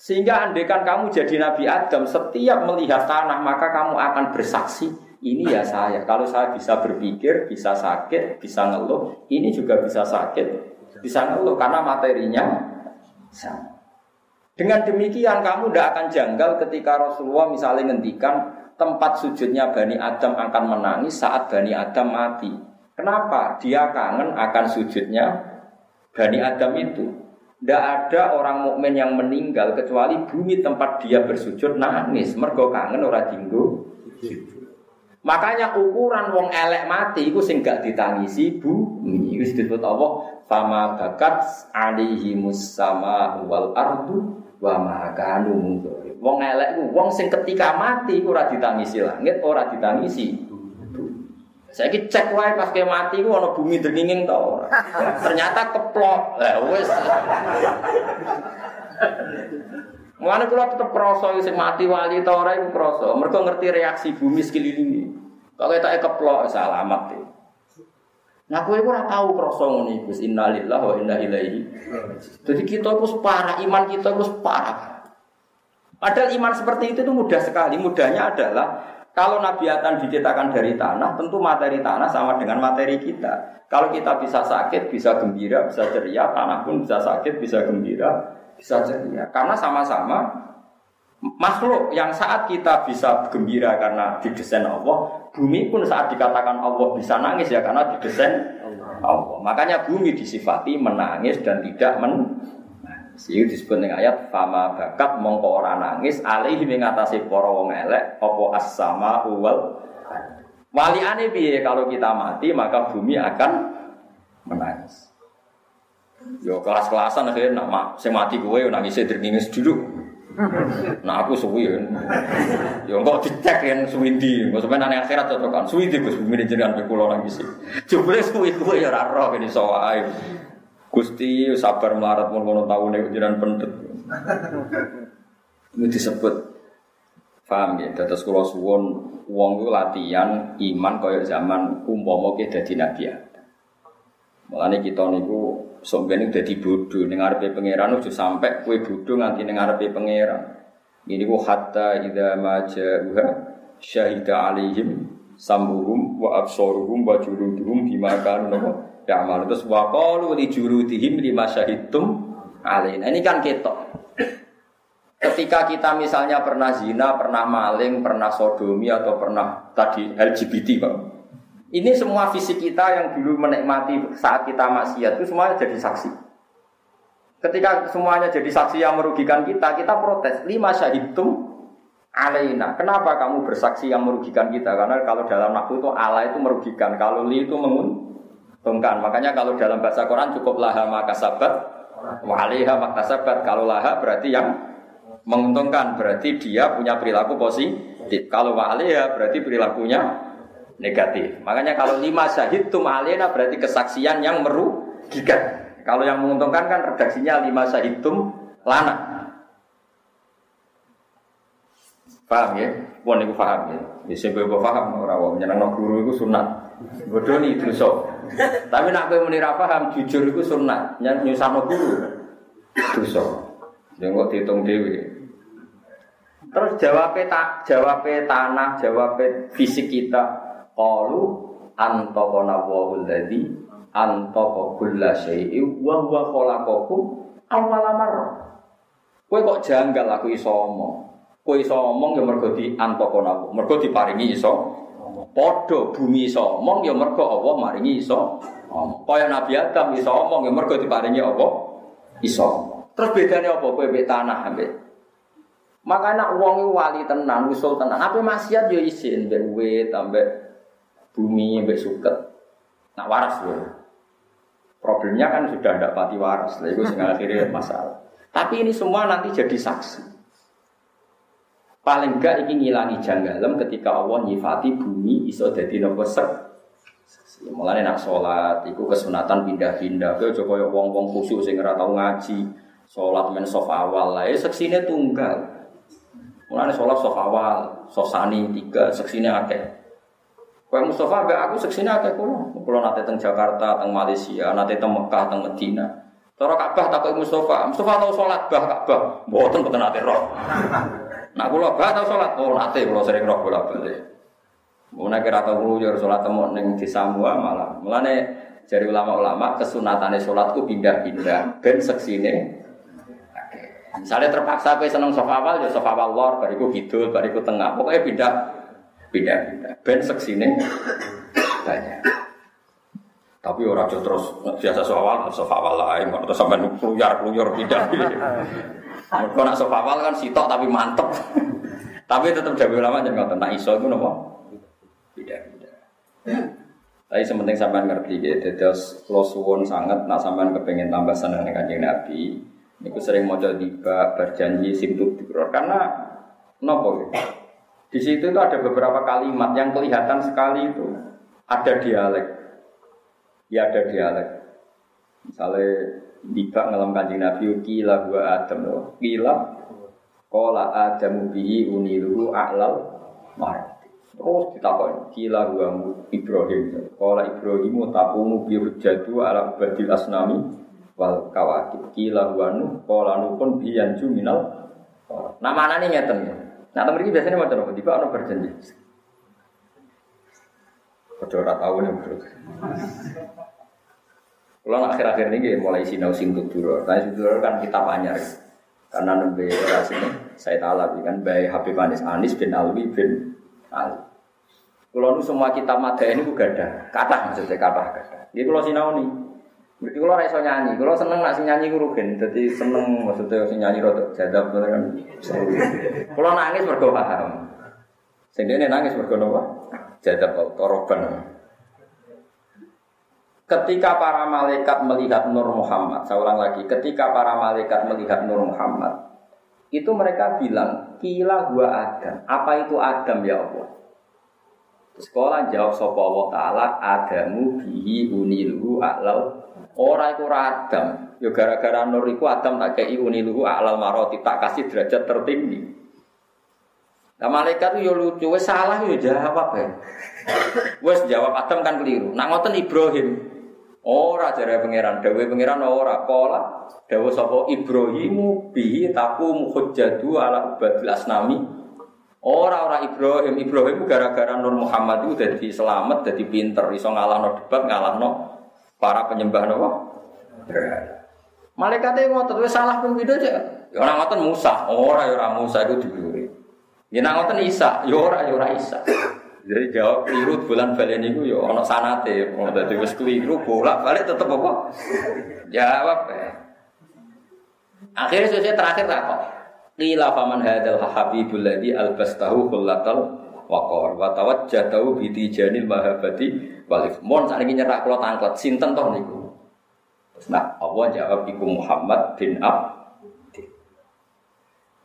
[SPEAKER 1] Sehingga andekan kamu jadi Nabi Adam, setiap melihat tanah maka kamu akan bersaksi, ini ya saya. Kalau saya bisa berpikir, bisa sakit, bisa ngeluh, ini juga bisa sakit, bisa ngeluh karena materinya sama. Dengan demikian kamu tidak akan janggal ketika Rasulullah misalnya ngendikan tempat sujudnya Bani Adam akan menangis saat Bani Adam mati. Kenapa? Dia kangen akan sujudnya Bani Adam itu. Tidak ada orang mukmin yang meninggal kecuali bumi tempat dia bersujud nangis. Mergo kangen orang dinggo. Makanya ukuran wong elek mati itu sing gak ditangisi bumi. Itu disebut Allah fama bakat alihi musama wal ardu wa makanu mungkari. Wong elek ku wong sing ketika mati ora ditangisi langit, ora ditangisi saya cek wae pas ke mati ku ana bumi denginging to ora. Ternyata keplok. Lah wis. Mulane kula tetep krasa sing mati wali ta ora iku krasa. Mergo ngerti reaksi bumi sekelilingi. Kok ketok keplok salamat deh. Nah, kowe ora tahu krasa ngono iku. Innalillahi wa inna ilaihi. Jadi kita itu parah, iman kita itu parah. Padahal iman seperti itu itu mudah sekali. Mudahnya adalah kalau Nabi Adam diciptakan dari tanah, tentu materi tanah sama dengan materi kita. Kalau kita bisa sakit, bisa gembira, bisa ceria, tanah pun bisa sakit, bisa gembira, bisa ceria. Karena sama-sama makhluk yang saat kita bisa gembira karena didesain Allah, Bumi pun saat dikatakan Allah bisa nangis ya karena didesain Allah. Makanya bumi disifati menangis dan tidak men Iku disebut ning ayat fama bakat mongko ora nangis alaihi ing atase wong elek apa as-sama wal Waliane piye kalau kita mati maka bumi akan menangis. Yo kelas-kelasan akhirnya nak mak sing mati nangis dringis dulu. Nah aku suwi ya. Yo kok dicek yang suwindi, kok sampean nang akhirat cocokan. Suwindi Gus bumi jenengan pe kula nangis. Jebule suwi kowe ya kene iso wae. Gusti sabar melarat mun ngono taune jenengan pendet. Ini disebut paham ya, terus kalau suwon wong itu latihan iman kaya zaman umpama ke dadi nabi Mulane kita niku sombene dadi bodoh ning ngarepe pangeran ojo sampe kowe bodoh nganti ning ngarepe pangeran. Ini ku hatta idza ma ja'uha syahida alaihim sambuhum wa absaruhum wa juluduhum bima kanu ya'mal. Terus wa qalu li juludihim lima syahidtum alaina. Ini kan ketok. Ketika kita misalnya pernah zina, pernah maling, pernah sodomi atau pernah tadi LGBT, Pak. Ini semua fisik kita yang dulu menikmati saat kita maksiat itu semuanya jadi saksi. Ketika semuanya jadi saksi yang merugikan kita, kita protes. Lima syahidum alaina. Kenapa kamu bersaksi yang merugikan kita? Karena kalau dalam waktu itu Allah itu merugikan, kalau li itu mengun Tungkan. Makanya kalau dalam bahasa Quran cukup laha maka sabat, waliha maka sabat. Kalau laha berarti yang menguntungkan, berarti dia punya perilaku positif. Kalau waliha berarti perilakunya negatif. Makanya kalau lima syahid tu alena berarti kesaksian yang merugikan. Kalau yang menguntungkan kan redaksinya lima syahidum lana. Paham ya? Pun itu paham ya. Bisa gue paham orang wong nyenang guru itu sunat. Bodoh nih dosa. Tapi nak kowe muni paham jujur iku sunat, nyusahno guru. Dosa. Ya kok dihitung dhewe. Terus jawabnya tak jawabnya tanah, jawabnya fisik kita. Qalu antaqana wa alladzi antaqa kulla syai'in wa huwa khalaqakum awwala kok janggal aku iso omong. Kowe iso omong ya mergo di antaqana, mergo diparingi iso Podo bumi iso omong ya mergo Allah maringi iso. Kaya Nabi Adam iso omong ya mergo diparingi apa? Iso. Terus bedane apa kowe mbek tanah ambek Makanya wong itu wali tenan, usul tenan. Apa maksiat yo isin mbek wit ambek bumi mbek suket. Nak waras lho. Problemnya kan sudah tidak pati waras. Lah itu sing akhirnya masalah. Tapi ini semua nanti jadi saksi. Paling enggak ini ngilangi janggalem ketika Allah nyifati bumi iso dadi nopo sek. Mulane nak sholat, iku kesunatan pindah-pindah. Kau coba ya wong-wong khusyuk sing ora tau ngaji, sholat men sof awal lah. Ya seksine tunggal. Mulane sholat sof awal, sosani tiga, seksine akeh. Kau Mustafa, be aku seksine akeh kulo. Kulo nate teng Jakarta, teng Malaysia, nate teng Mekah, teng Medina. Cara Ka'bah takut Mustafa, Mustafa tau sholat bah Ka'bah, mboten boten nate roh. Nak kula gak tau salat, oh nate kula sering roh bolak-balik. Mun nek ora tau yo salat temu ning desa mua malah. Mulane dari ulama-ulama kesunatane salatku pindah-pindah ben seksine Misalnya terpaksa kowe seneng sofa awal ya sofa awal lor, bariku kidul, bariku tengah. Pokoknya pindah pindah pindah. Ben seksine banyak. Tapi orang terus biasa sofa awal, sofa awal lain, terus sampai kluyar kluyur pindah. Mereka nak sofa awal kan sitok tapi mantep. tapi tetap jago lama jangan ngotot. Nak iso itu nopo. Tidak, tidak. Tapi sementing sampean ngerti gitu. Terus lo suwon sangat. Nak sampean kepengen tambah seneng dengan kanjeng Nabi. Niku sering mau jadi berjanji simtut karena nopo gitu. Di situ itu ada beberapa kalimat yang kelihatan sekali itu ada dialek. Ya ada dialek. Misalnya Dibak ngalam kanjeng Nabi Kila gua Adam. Loh Kila Kola Adam bihi uniluhu a'lal Marati Terus ditakon Kila gua Ibrahim. Kola Ibrahim tapumu bihujjadu ala ubadil asnami Wal kawakib. Kila gua nuh Kola nuh pun biyanju minal Nah mana nih ngeten. Nah temen ini biasanya macam apa? Tiba orang berjanji. Kau tahu nih bro kalau akhir-akhir ini mulai sinau sing dulu. Nah dulu kan kita banyak. Karena nembe era sini saya tahu kan bayi Habib Anis Anis bin Alwi bin Ali. Kalau nu semua kita mata ini juga ada kata maksudnya kata kata. Jadi kalau sinau nih Berarti kalau rasa nyanyi, kalau seneng nak nyanyi gue rugen, jadi seneng maksudnya sing nyanyi rotok jadab kan. Kalau nangis. Sehingga ini nangis mergo apa? Jadab toroban. Ketika para malaikat melihat Nur Muhammad, saya ulang lagi, ketika para malaikat melihat Nur Muhammad, itu mereka bilang, kila gua Adam. Apa itu Adam ya Allah? Sekolah jawab sopa Allah Ta'ala, Adamu bihi uniluhu a'lal. Orang itu Adam. Ya gara-gara nur itu Adam tak kei uniluhu a'lal maroti, tak kasih derajat tertinggi. Nah malaikat itu ya lucu, wes salah ya jawab ya. Wes jawab Adam kan keliru. Nak ngoten Ibrahim. Ora jare pangeran, dawe pangeran ora pola dawa sapa Ibrahimu bihi taku hujjatu ala ubadil asnami. Ora ora Ibrahim, Ibrahim gara-gara Nur Muhammad itu jadi selamat, jadi pinter, iso ngalahno debat, ngalahno para penyembah napa? Malaikat itu ngotot wis salah pun video aja. Ya ora Musa, ora ya ora Musa itu diburi. Ya nang ngoten Isa, ya ora ya Isa. Jadi jawab keliru bulan balen itu ya ono sanate, mau dadi wis keliru bolak-balik tetep apa? Jawab ya. Akhirnya selesai terakhir kok. Qila faman hadzal habibul ladzi albastahu kullatal waqar wa tawajjatahu bi tijanil mahabbati walif. Mon sakniki nyerak kula tangklet sinten toh niku. Nah, Allah jawab iku Muhammad bin Ab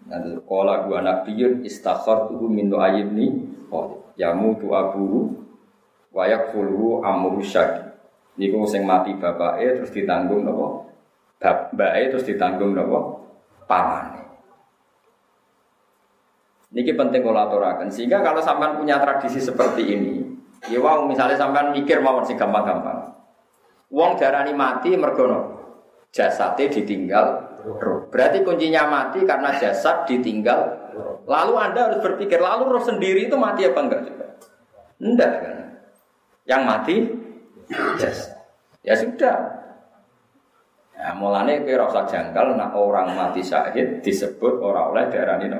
[SPEAKER 1] Nanti kola gua nabiyun istakhar tuhu min ayibni yamu tu abu wayak fulu amru syaki. Niku sing mati bapake terus ditanggung nopo bapake terus ditanggung nopo pamane. Niki penting kalau aturakan sehingga kalau sampean punya tradisi seperti ini, ya wow misalnya sampean mikir mawon sing gampang-gampang. Wong darani mati mergono jasadnya ditinggal Berarti kuncinya mati karena jasad ditinggal. Lalu Anda harus berpikir, lalu roh sendiri itu mati apa enggak juga? Enggak kan? Yang mati jasad. Ya sudah. Nah, mulanya kira rasa jangkal, nah orang mati syahid disebut orang oleh darah ini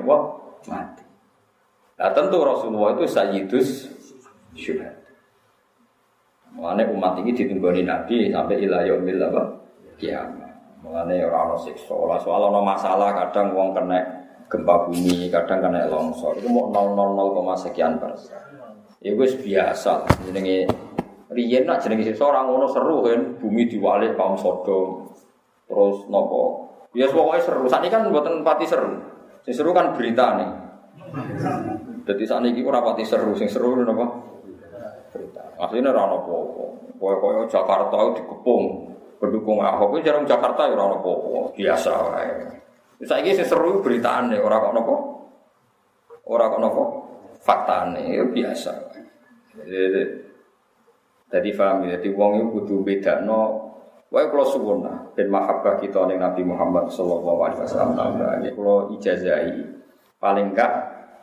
[SPEAKER 1] mati. Nah tentu Rasulullah itu sayyidus syuhad. Mulanya umat ini ditunggoni Nabi sampai ilayah apa? Kiamat. Mulanya orang ono siksa. Soal ono masalah kadang wong kena gempa bumi, kadang kena longsor. Itu mau 000, sekian persen. Ya gue biasa. Jenenge riyen nak jenenge orang ngono seru kan, bumi diwalik kaum Sodom. Terus nopo? Ya pokoknya seru. Saat ini kan buatan pati seru. Sing seru kan berita nih. Jadi saat ini ora pati seru, sing seru napa? Berita. Aslinya ora ono apa-apa. Koyo-koyo Jakarta itu dikepung pendukung Ahok itu jarang Jakarta ya orang apa biasa wae. Saiki sing seru beritane ora kok napa? Ora kok napa? Faktane ya biasa. Jadi paham ya, jadi wong itu kudu bedakno Wae kula suwun ben mahabbah kita ning Nabi Muhammad sallallahu alaihi wasallam. Ini kula ijazahi paling enggak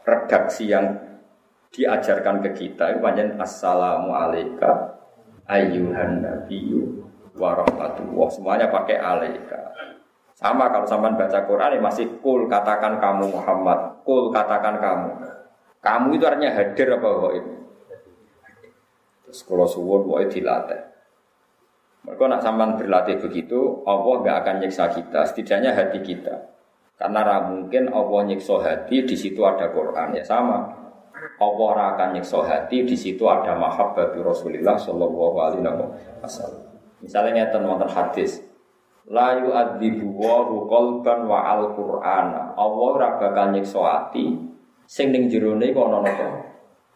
[SPEAKER 1] redaksi yang diajarkan ke kita panjang assalamu alayka ayyuhan nabiyyu warahmatullah. Semuanya pakai alaika. Sama kalau sampai baca Quran masih kul katakan kamu Muhammad, kul katakan kamu. Kamu itu artinya hadir apa waib? Terus kalau suwun waib dilatih. Mereka nak sampai berlatih begitu, Allah nggak akan nyiksa kita, setidaknya hati kita. Karena mungkin Allah nyiksa hati, di situ ada Quran ya sama. Allah akan nyiksa hati, di situ ada mahabbatu Rasulullah Shallallahu Alaihi Wasallam. Misalnya wonten hadis. La yu'adzibu wa qalban wa al-Qur'an. Allah ora bakal nyiksa ati sing ning jerone iku ana napa?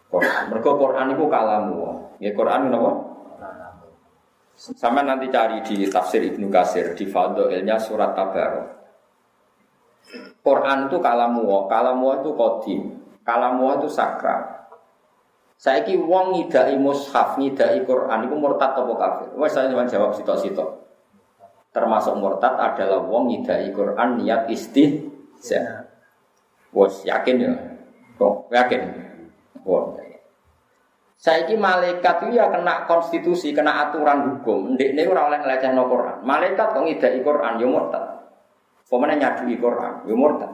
[SPEAKER 1] Quran. Mergo Quran iku kalamu. Nggih Quran napa? Sama nanti cari di tafsir Ibnu Kasir di Fadhailnya surat Tabarok. Quran itu kalamu, kalamu itu kodim, kalamu itu sakral. Saiki wong ngidai mushaf, ngidai Quran iku murtad apa kafir? Wes saya jawab sitok-sitok. Termasuk murtad adalah wong ngidai Quran niat istihza. Wes yakin ya? Kok yakin? Wong. Saiki malaikat itu ya kena konstitusi, kena aturan hukum. Ndek ini oleh no Quran. Malaikat kok ngidai Quran ya murtad. Pemene nyadui Quran ya murtad.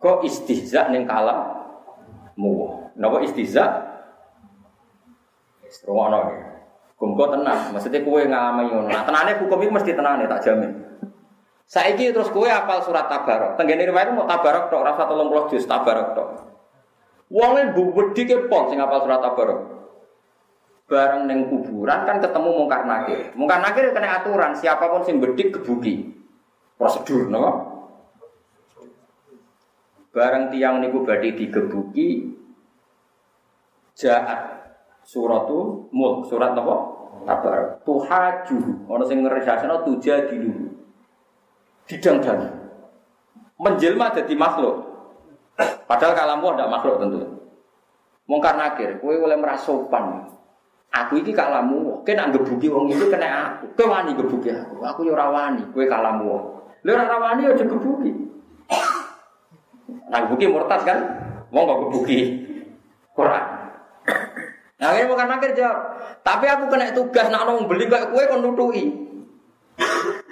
[SPEAKER 1] Kok istihza ning kalam muwah. Napa istiza? Rumono ya. Hukum tenang, maksudnya kue ngalami ngono. Nah, tenane hukum itu mesti tenane tak jamin. Saiki terus kue apal surat tabarok. Tenggene riwayat mau tabarok tok, rasa tolong puluh juz tabarok tok. Wonge wedi ke pon sing apal surat tabarok. Bareng neng kuburan kan ketemu mungkar nakir. Mungkar nakir kena aturan, siapa pun sing bedik kebuki. Prosedur, no? Bareng tiang niku badhe digebuki jaat suratu mulk surat apa? Tabar. Tuhaju. Ono sing ngresasana tuja dulu. Didang dan menjelma jadi makhluk. Padahal kalamu ada makhluk tentu. Mungkar nakir, kowe oleh merasa sopan. Aku iki kalamu, kowe gebuki wong itu kena aku. Kowe wani gebuki aku. Aku yo ora wani, kowe kalamu. Lha ora wani aja gebuki. Nah gebuki murtad kan? Wong kok gebuki Quran. Nah, ini bukan akhir jawab. Tapi aku kena tugas nak nong beli kayak kue kon nutui.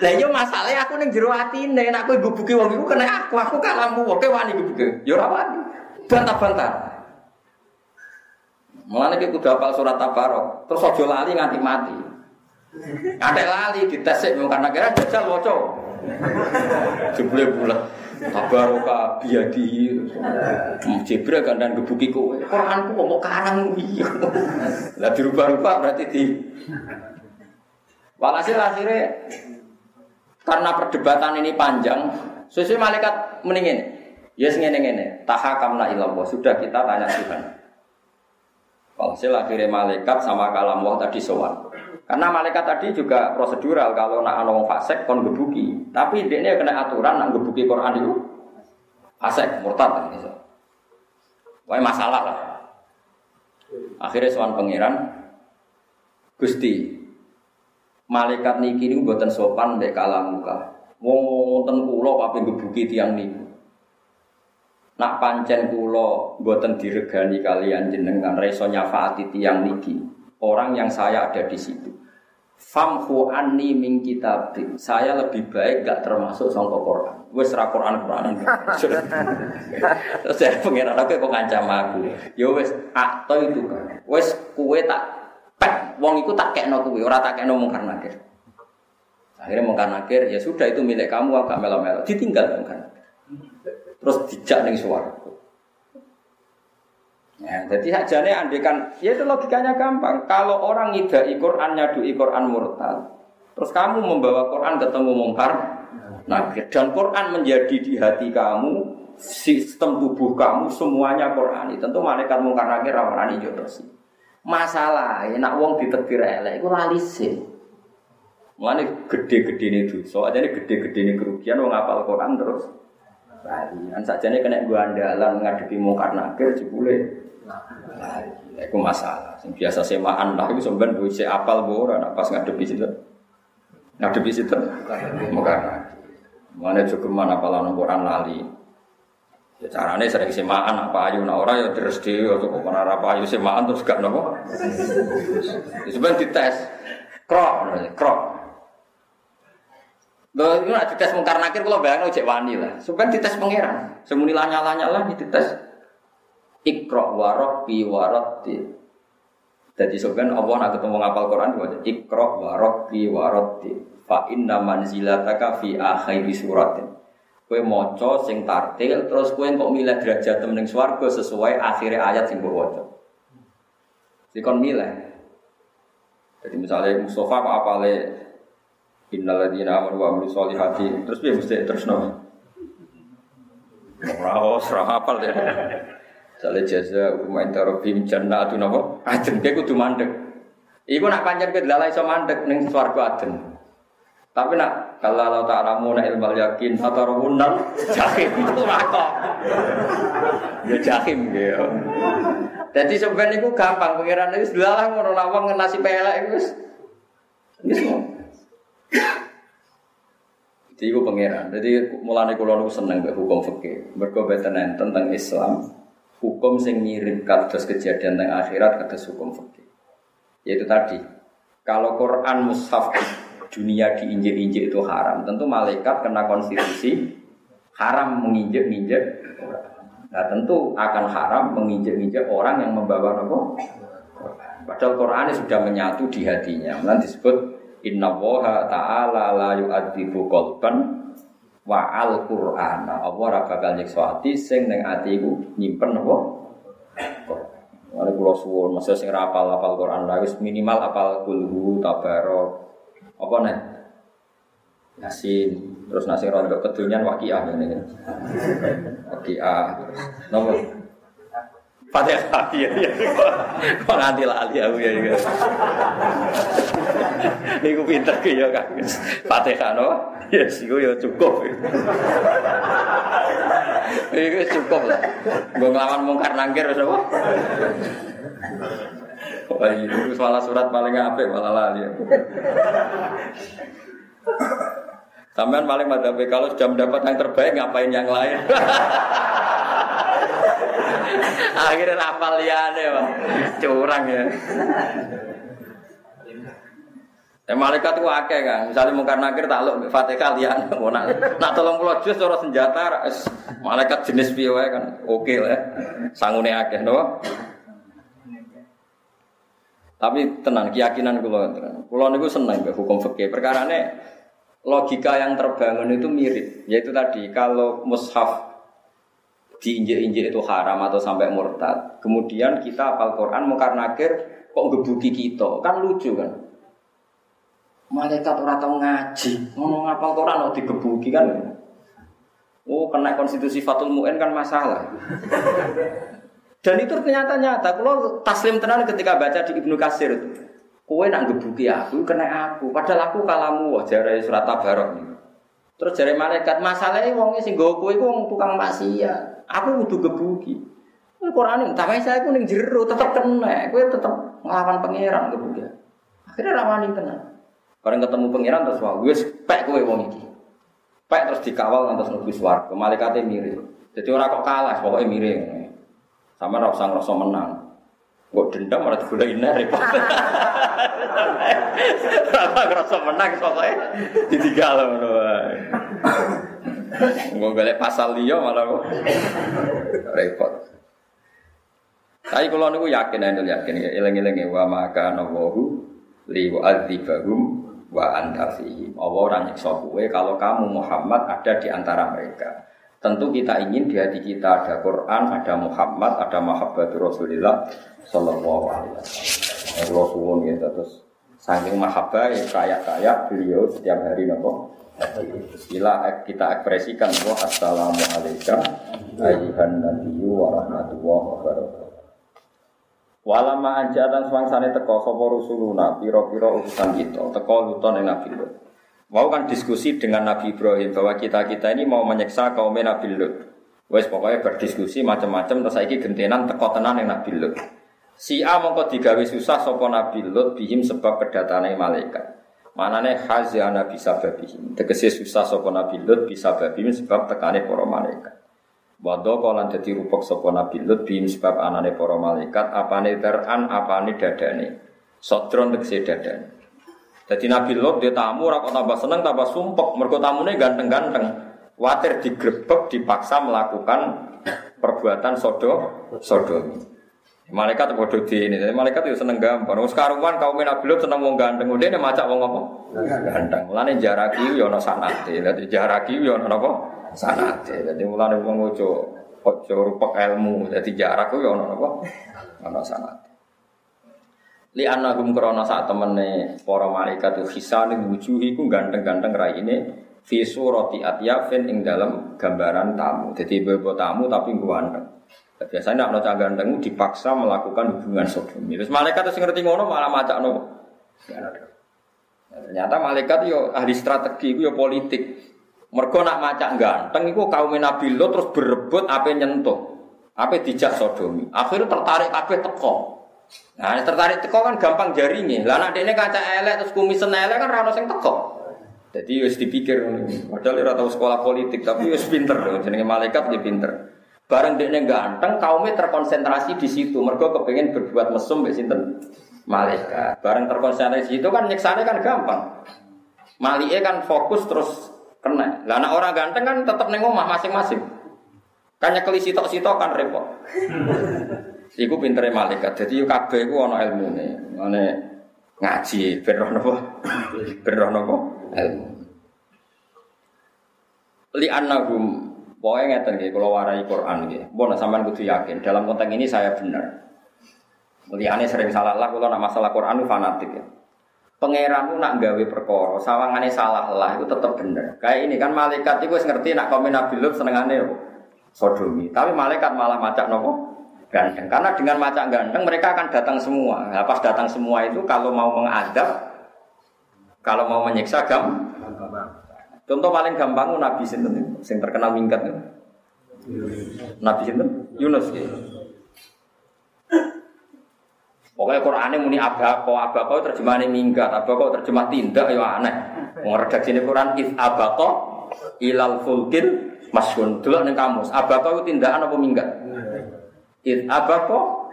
[SPEAKER 1] Lah yo iya masalahnya aku ning jero atine nek kowe gebuki wong iku kena aku, aku kalammu oke wani gebuki. Yo ora wani. Bantah-bantah. Mulane ki kudu hafal surat Tabarok, terus aja lali nganti mati. Ada lali dites sik karena kira jajal waca. Jebule bulan. Tabaroka biadi. Jibril dan gebuki kowe. Quranku kok mau karang iya. Lah dirubah-rubah berarti di Walhasil akhirnya karena perdebatan ini panjang, sesuai malaikat mendingin. Yes ngene ngene, tahakamna ilallah. Sudah kita tanya Tuhan. Walhasil akhirnya malaikat sama kalam Allah tadi sowan. Karena malaikat tadi juga prosedural kalau nak ana wong fasik kon gebuki. Tapi dia kena aturan nak gebuki Quran itu fasik murtad gitu. Wah masalah lah. Akhirnya soal pangeran Gusti malaikat niki niku mboten sopan mbek kalam muka. Wong wonten kula pape gebuki tiang niku. Nak pancen kula mboten diregani kalian jenengan reso nyafaati tiang niki. Orang yang saya ada di situ. Famhu anni min kitab. Saya lebih baik gak termasuk sangka Quran. Wes ra Quran Quran. Terus saya pengen aku kok ngancam aku. Ya wes atau itu kan. Wes kue tak pek wong iku tak kekno kuwe, ora tak kekno mungkar nakir. Akhirnya mungkar nakir, ya sudah itu milik kamu agak melo-melo. Ditinggal mungkar. Terus dijak ning suara. Ya, jadi sakjane andekan, ya itu logikanya gampang. Kalau orang ngidai Quran nyadu Quran murtad, terus kamu membawa Quran ketemu mungkar, nah dan Quran menjadi di hati kamu, sistem tubuh kamu semuanya Quran. Tentu malaikat mungkar nakir rawan terus. Masalah, nak wong ditetir elek, itu lali sih. Mulane gede-gede ini tuh, soalnya gede-gede ini kerugian wong apal Quran terus. Lali, kan sajane kena gua andalan ngadepi mungkar nakir jebule Nah, itu masalah. Yang biasa semaan lah itu sebenarnya duit saya apal bora, nah, pas ngadepi situ, ngadepi situ, maka mana cukup mana apalan Quran lali. Ya caranya sering semaan apa ayu nah orang ya terus dia atau kok mana apa ayu semaan terus gak nopo. Ya, sebenarnya dites, krok, krok. Loh, itu nak dites mungkar nakir kalau bayangin ojek wani lah. Sebenarnya dites pangeran. Semuni lanya lanya lah dites. Ikra wa rabbi wa rabbi. Jadi sebenarnya Allah nak ketemu ngapal Quran diwajib Ikra wa rabbi wa rabbi. Fa inna manzilataka fi akhiri suratin. Kue moco sing tartil terus kue kok milih derajat ning swarga sesuai akhirnya ayat sing mbok waca. Dikon milih. Jadi misalnya Mustafa kok apale Innal ladzina amanu wa amilus solihati terus piye mesti terus no. Ora hafal deh. Sale jaza hukum intarobim jannatu napa? Adem. Kae kudu mandek. Iku nak pancen kowe dalah iso mandek ning swarga adem. Tapi nak kalau Allah ta'alamu na ilmal yakin Hatarahunal jahim itu rako Ya jahim gitu Jadi sebenarnya itu gampang Pengiran itu sudah lah Ngono lawang nasi pelek itu Ini Jadi itu pengiran. Jadi mulai kalau seneng hukum fikih. Berkobatan tentang Islam hukum sing mirip kados kejadian teng akhirat kados hukum fikih. Yaitu tadi, kalau Quran mushaf dunia diinjek-injek itu haram, tentu malaikat kena konstitusi haram menginjek-injek Nah tentu akan haram menginjek-injek orang yang membawa apa? Padahal Quran sudah menyatu di hatinya. Nanti disebut Inna woha ta'ala la yu'adzibu qalban wa al Qur'an. Allah ora bakal nyiksa ati sing ning ati iku nyimpen apa? Mane kula suwun, masa sing ora apal-apal Quran wis minimal apal kulhu tabarok. Apa nih? Yasin, terus nasi rondo kedunyan wakiah ini. Wakiah. Nomor Fatihah iya iya. Kok nganti lali aku ya iki. Niku pinter ki ya Kang. Fatihah no. Ya siku ya cukup. Iku cukup lah. Gue ngelawan mungkar nangkir wis apa? Wah, ini salah surat paling apik malah lali. Sampean paling madhab kalau sudah mendapat yang terbaik ngapain yang lain? Akhirnya rapal liane, Pak. Curang ya. Ya malaikat itu akeh kan. Misalnya mungkar nakir takluk Fatihah lian mau nak nak tolong pulau jus cara senjata malaikat jenis piye kan. Oke lah. Sangune akeh no. Tapi tenang keyakinan kula kula niku seneng mbek hukum fikih. Perkarane logika yang terbangun itu mirip, yaitu tadi kalau mushaf diinjek-injek itu haram atau sampai murtad. Kemudian kita apal Quran mungkar nakir kok gebuki kita, kan lucu kan? Malaikat orang tahu ngaji, ngomong apal Quran kok digebuki kan? Oh, kena konstitusi Fatul Mu'in kan masalah. Dan itu ternyata nyata. Kalau taslim tenan ketika baca di Ibnu Kasir itu, kue nak gebuki aku, kena aku. Padahal aku kalamu, wajar surat tabarok. Terus jari malaikat, masalahnya wongnya sing gue kue wong tukang maksiat. Aku butuh gebuki. Quran ini, tapi saya aku ning jero tetap kena, aku tetap ngelawan pangeran gebuki. Akhirnya rawani tenang. Bareng ketemu pangeran terus wah, gue pek kowe wong iki. Pek terus dikawal ngantos mlebu swarga. Malaikate mirip. Jadi orang kok kalah, pokoknya mirip. Sama ora usah ngrasa menang. Kok dendam malah digoleki repot. Ora ngrasa menang pokoknya ditinggal ngono wae. Nggak golek pasal liya malah kok repot. Tapi kalau niku yakin, anu yakin ya, ilang-ilang wa maka nawahu li wa anta fihim. Allah orang kowe kalau kamu Muhammad ada di antara mereka. Tentu kita ingin di hati kita ada Quran, ada Muhammad, ada mahabbatur Rasulullah sallallahu alaihi wasallam. Rasulun ya terus saking mahabbah ya kaya-kaya beliau setiap hari nopo Bila kita ekspresikan bahwa Assalamualaikum ayuhan nabiyyu wa rahmatullahi wa barakatuh. Walama anjatan swangsane teko sapa rusuluna pira-pira utusan kita teko luton ing Nabi. Mau kan diskusi dengan Nabi Ibrahim bahwa kita-kita ini mau menyeksa kaum Nabi Lut. Wes pokoknya berdiskusi macam-macam terus saiki gentenan teko tenan ing Nabi Lut. Si A mongko digawe susah sapa Nabi Lut bihim sebab kedatangan malaikat. Manane khazana bisa babihim. Tegese susah sapa Nabi Lut bisa babihim sebab tekane para malaikat. Wado kolan dadi rupek sapa Nabi Lut bihim sebab anane para malaikat apane teran apane dadane. Sodron tegese dadane. Jadi Nabi Lut dia tamu kok tambah seneng tambah sumpek mergo tamune ganteng-ganteng. Watir digrebek dipaksa melakukan perbuatan sodo sodomi. Malaikat bodoh di ini, jadi malaikat itu seneng gambar. Wong sekaruan kaum Nabi Lut seneng wong ganteng, udah ini macak wong apa? Ganteng. Mulane jaraki yo ono sanate, dadi jaraki yo ono apa? Sanate. Dadi mulane wong ojo ojo rupek ilmu, dadi jarak yo apa? Ono sanate. Li anagum krana sak temene para malaikat hisan wujuhi ku ganteng-ganteng raine fi surati atyafin ing dalam gambaran tamu. Jadi bebo tamu tapi ganteng. Biasanya nak nocah ganteng dipaksa melakukan hubungan sodomi. Terus malaikat itu ngerti ngono malah macak no. Ternyata malaikat yo ahli strategi, yo politik. Mergo nak macak ganteng, itu kaum Nabi Lot terus berebut apa nyentuh, apa dijak sodomi. Akhirnya tertarik apa teko. Nah, tertarik teko kan gampang jaringnya. Lah nak dene kaca elek terus kumisen elek kan rano sing teko. Jadi wis dipikir, padahal ora tahu sekolah politik, tapi wis pinter, jenenge malaikat dia pinter. Bareng dia ganteng, kaumnya terkonsentrasi di situ. Mereka kepengen berbuat mesum di sinten malaikat. Bareng terkonsentrasi di situ kan nyeksane kan gampang. Malike kan fokus terus kena. Lah anak orang ganteng kan tetap neng omah masing-masing. Kan nyekeli sitok-sitok kan repot. Iku pintere malaikat. Jadi yo kabeh iku ana ilmune. Ngene ngaji ben roh napa? Ben roh napa? Ilmu. Li annahum Pokoknya ngeten nggih, kalau warai Quran nggih. Mbon sampean kudu yakin, dalam konteks ini saya benar. Liane sering salah lah, kalau nak masalah Quran fanatik ya. Pangeran itu nak gawe perkara, sawangane salah lah itu tetap benar. Kayak ini kan malaikat itu ngerti nak komen Nabi Lut senengane sodomi. Tapi malaikat malah macak nopo ganteng. Karena dengan macak ganteng mereka akan datang semua. Nah, pas datang semua itu kalau mau mengadab, kalau mau menyiksa gam, Contoh paling gampang Nabi sinten sing terkenal minggat. Nabi sinten? Yunus ya. Pokoknya Qurannya muni abako, abako terjemahannya minggat, abako terjemah tindak ya aneh. Wong redaksine Quran if abako ilal fulkil masyun. Dulu ning kamus, abako itu tindakan apa minggat? If abako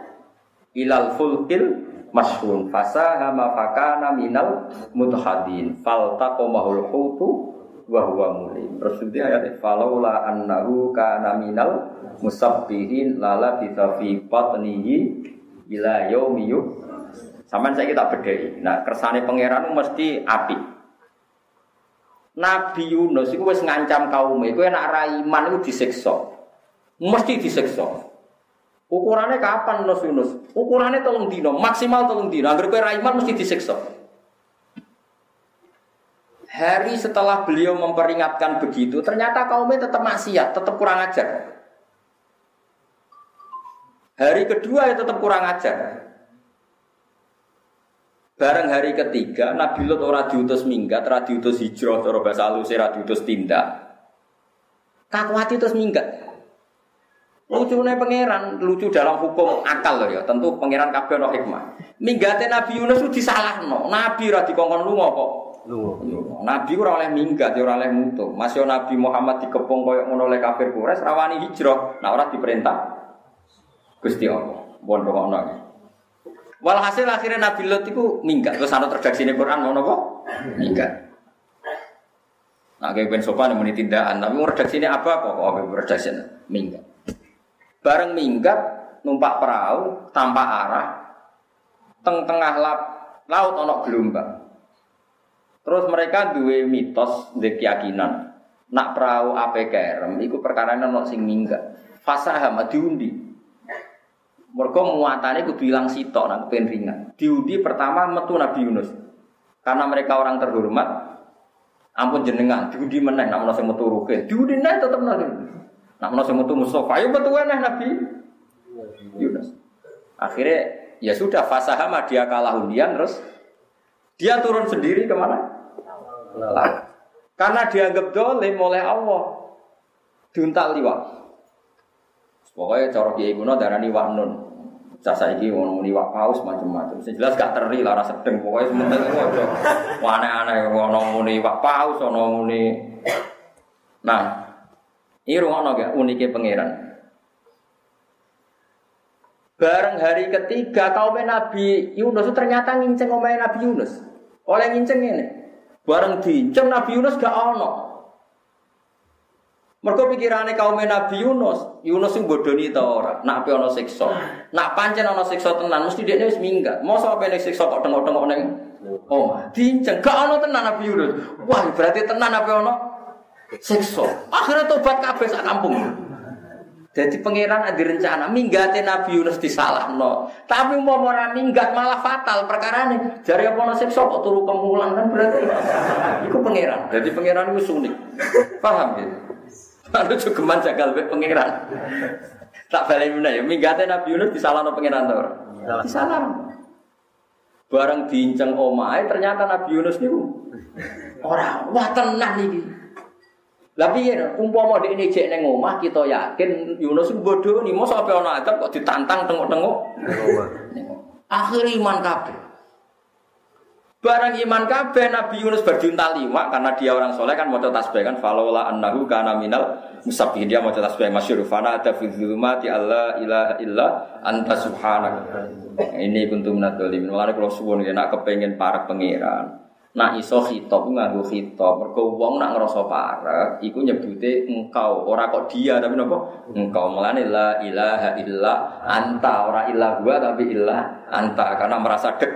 [SPEAKER 1] ilal fulkil masyun. Fasahama fakana minal mutahadin. Faltaqomahul hutu wa huwa mulim. Terus itu ayat falaula annahu kana minal musabbihin lala bisa fi batnihi ila yaumi Saman saya kita bedai. Nah, kersane pangeran mesti api. Nabi Yunus itu wis ngancam kaum itu enak raiman itu disiksa. Mesti disiksa. Ukurannya kapan Yunus Yunus? Ukurannya tolong dino, maksimal tolong dino. Agar kowe raiman mesti disiksa. Hari setelah beliau memperingatkan begitu, ternyata kaumnya tetap maksiat, tetap kurang ajar. Hari kedua ya tetap kurang ajar. Bareng hari ketiga, Nabi Lot ora diutus minggat, ora diutus hijrah, cara bahasa ora diutus tindak. Kakuati terus minggat. Nih pangeran, lucu dalam hukum akal loh ya. Tentu pangeran kabeh ono hikmah. Minggate Nabi Yunus itu disalahno. Nabi ora dikongkon lunga kok. Nabi ora oleh minggat, ora oleh mutu. Masih Nabi Muhammad dikepung koyo ngono oleh kafir Quraisy rawani hijrah. Nah ora diperintah Gusti Allah. Bon ono. Walhasil akhirnya Nabi Lot itu minggat. Terus ana redaksi ini Quran ngono kok? Minggat. Nah, kayak ben sopan yang tindakan, tapi mau redaksi ini apa kok? Kok redaksi minggat. Bareng minggat numpak perahu tanpa arah, teng tengah lap, laut ono gelombang. Terus mereka duwe mitos, duwe keyakinan. Nak perahu ape kerem, iku perkara ono sing minggat. Fasaham diundi. Mereka muatannya kudu hilang sitok, nak pengen ringan. Diundi pertama metu Nabi Yunus. Karena mereka orang terhormat, ampun jenengan, diundi meneh, nak menawa metu ruke. Diundi neh tetep nabi. Nak menawa metu Mustafa, ayo metu Nabi Yunus. Akhirnya ya sudah fasahama dia kalah undian terus dia turun sendiri ke mana? Laut. Karena dianggap dolim oleh Allah. Diuntal liwat. Pokoknya cara kiai kuno darani nun. Jasa iki ngono wak paus macam-macam. Sing jelas gak teri lara sedeng pokoknya sementing ojo. Aneh-aneh ngono muni paus ono. Nah, ini ruang gak uniknya pangeran. Bareng hari ketiga kaum Nabi Yunus ternyata nginceng omahe Nabi Yunus. Oleh nginceng ini. Bareng diinceng Nabi Yunus gak ono. Mereka pikirannya kaum Nabi Yunus, Yunus yang bodoni itu orang. Nak apa ono siksa, nak pancen ono siksa tenan, mesti dia wis minggat. Mau apa nih siksa kok tengok-tengok neng? Oh, diinceng, gak ono tenan Nabi Yunus. Wah, berarti tenan apa ono siksa. Akhirnya tobat kabeh sak kampung. Jadi pangeran ada rencana minggate Nabi Yunus no. Tapi mau orang minggat malah fatal perkara ini. Jari apa nasib sok turu kemulan kan berarti. Itu pangeran. Jadi pangeran itu sunik. Paham ya? Lalu juga jagal be pangeran. Tak balik mana ya. Minggate Nabi Yunus no pangeran tuh. Disalah. Barang diinceng omai ternyata Nabi Yunus nih orang wah tenang nih. Tapi ya, umpama ini cek neng omah kita yakin Yunus itu bodoh nih, mau sampai orang adab kok ditantang tengok-tengok. Akhir iman kabeh. Barang iman kabeh Nabi Yunus berjunta lima karena dia orang soleh kan mau tasbih kan falola annahu kana minal musabbihin dia mau tasbih masyhur fana ada fi dzulumati alla ilaha illa anta. Ini kuntum minadz dzalimin. Mulane kula suwun nek kepengen para pangeran nak iso khitab nganggo khitab. Mergo wong nak ngrasa parek iku nyebute engkau. Ora kok dia tapi napa? Engkau. Melane la ilaha illa anta. Ora illa gua tapi illa anta. Karena merasa dek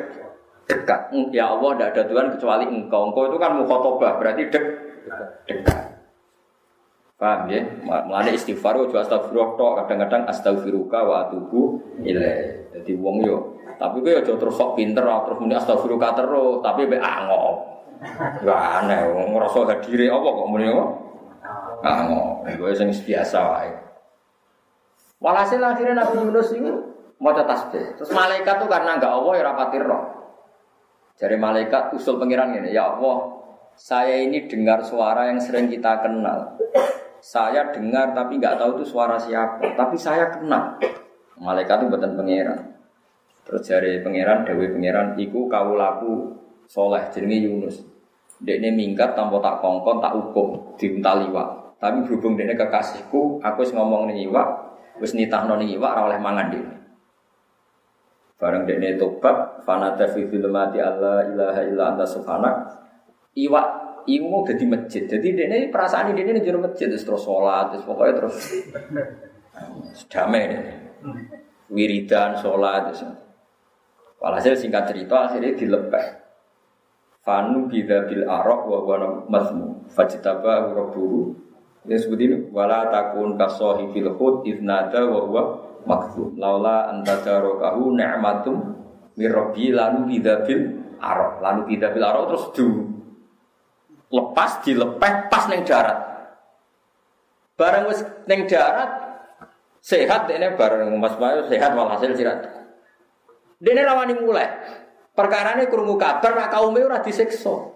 [SPEAKER 1] dekat. Ya Allah tidak ada Tuhan kecuali engkau. Engkau itu kan mukhotobah berarti dek dekat. Paham ya? Mulane istighfar ojo astagfirullah kadang-kadang astagfiruka wa atubu ilaih. Jadi wong yo tapi gue aja terus sok pinter, terus muni astagfirullah terus, tapi be angop. Gak aneh, ngerasa hadire apa kok muni kok? Angop. Gue sing biasa wae. Walhasil akhirnya Nabi Yunus ini mau tasbih. Terus malaikat tuh karena nggak Allah ya rapatir roh. Jadi malaikat usul pengiran ini, ya Allah, saya ini dengar suara yang sering kita kenal. Saya dengar tapi nggak tahu itu suara siapa. Tapi saya kenal. Malaikat itu buatan pengiran. Terus jari pangeran, dewi pangeran, iku laku soleh jenenge Yunus. Dekne minggat tanpa tak kongkon, tak hukum, diuntal iwak. Tapi berhubung dekne kekasihku, aku wis ngomong ning iwak, wis nitahno ning iwak ora oleh mangan dekne. Bareng dekne tobat, fanata fi mati Allah ilaha illa anta subhanak. Iwak iku mau dadi masjid. Jadi dekne perasaan ini ning jero masjid terus terus salat, terus pokoknya terus damai. Wiridan, sholat, terus. Walhasil singkat cerita akhirnya dilepeh. Fanu bida bil arok wa wa masmu fajtaba rabbuhu. Ya seperti ini wala takun kasohi fil hud idnada wa huwa makzum. Laula antadarokahu ni'matum mirrobi lalu bida bil arok. Lalu bida bil arok terus du lepas dilepeh pas neng darat. Barang wis neng darat sehat ini bareng Mas Bayu sehat walhasil sirat Dene rawani mulai. Perkara ini kurungu kabar nak kaum ora disiksa.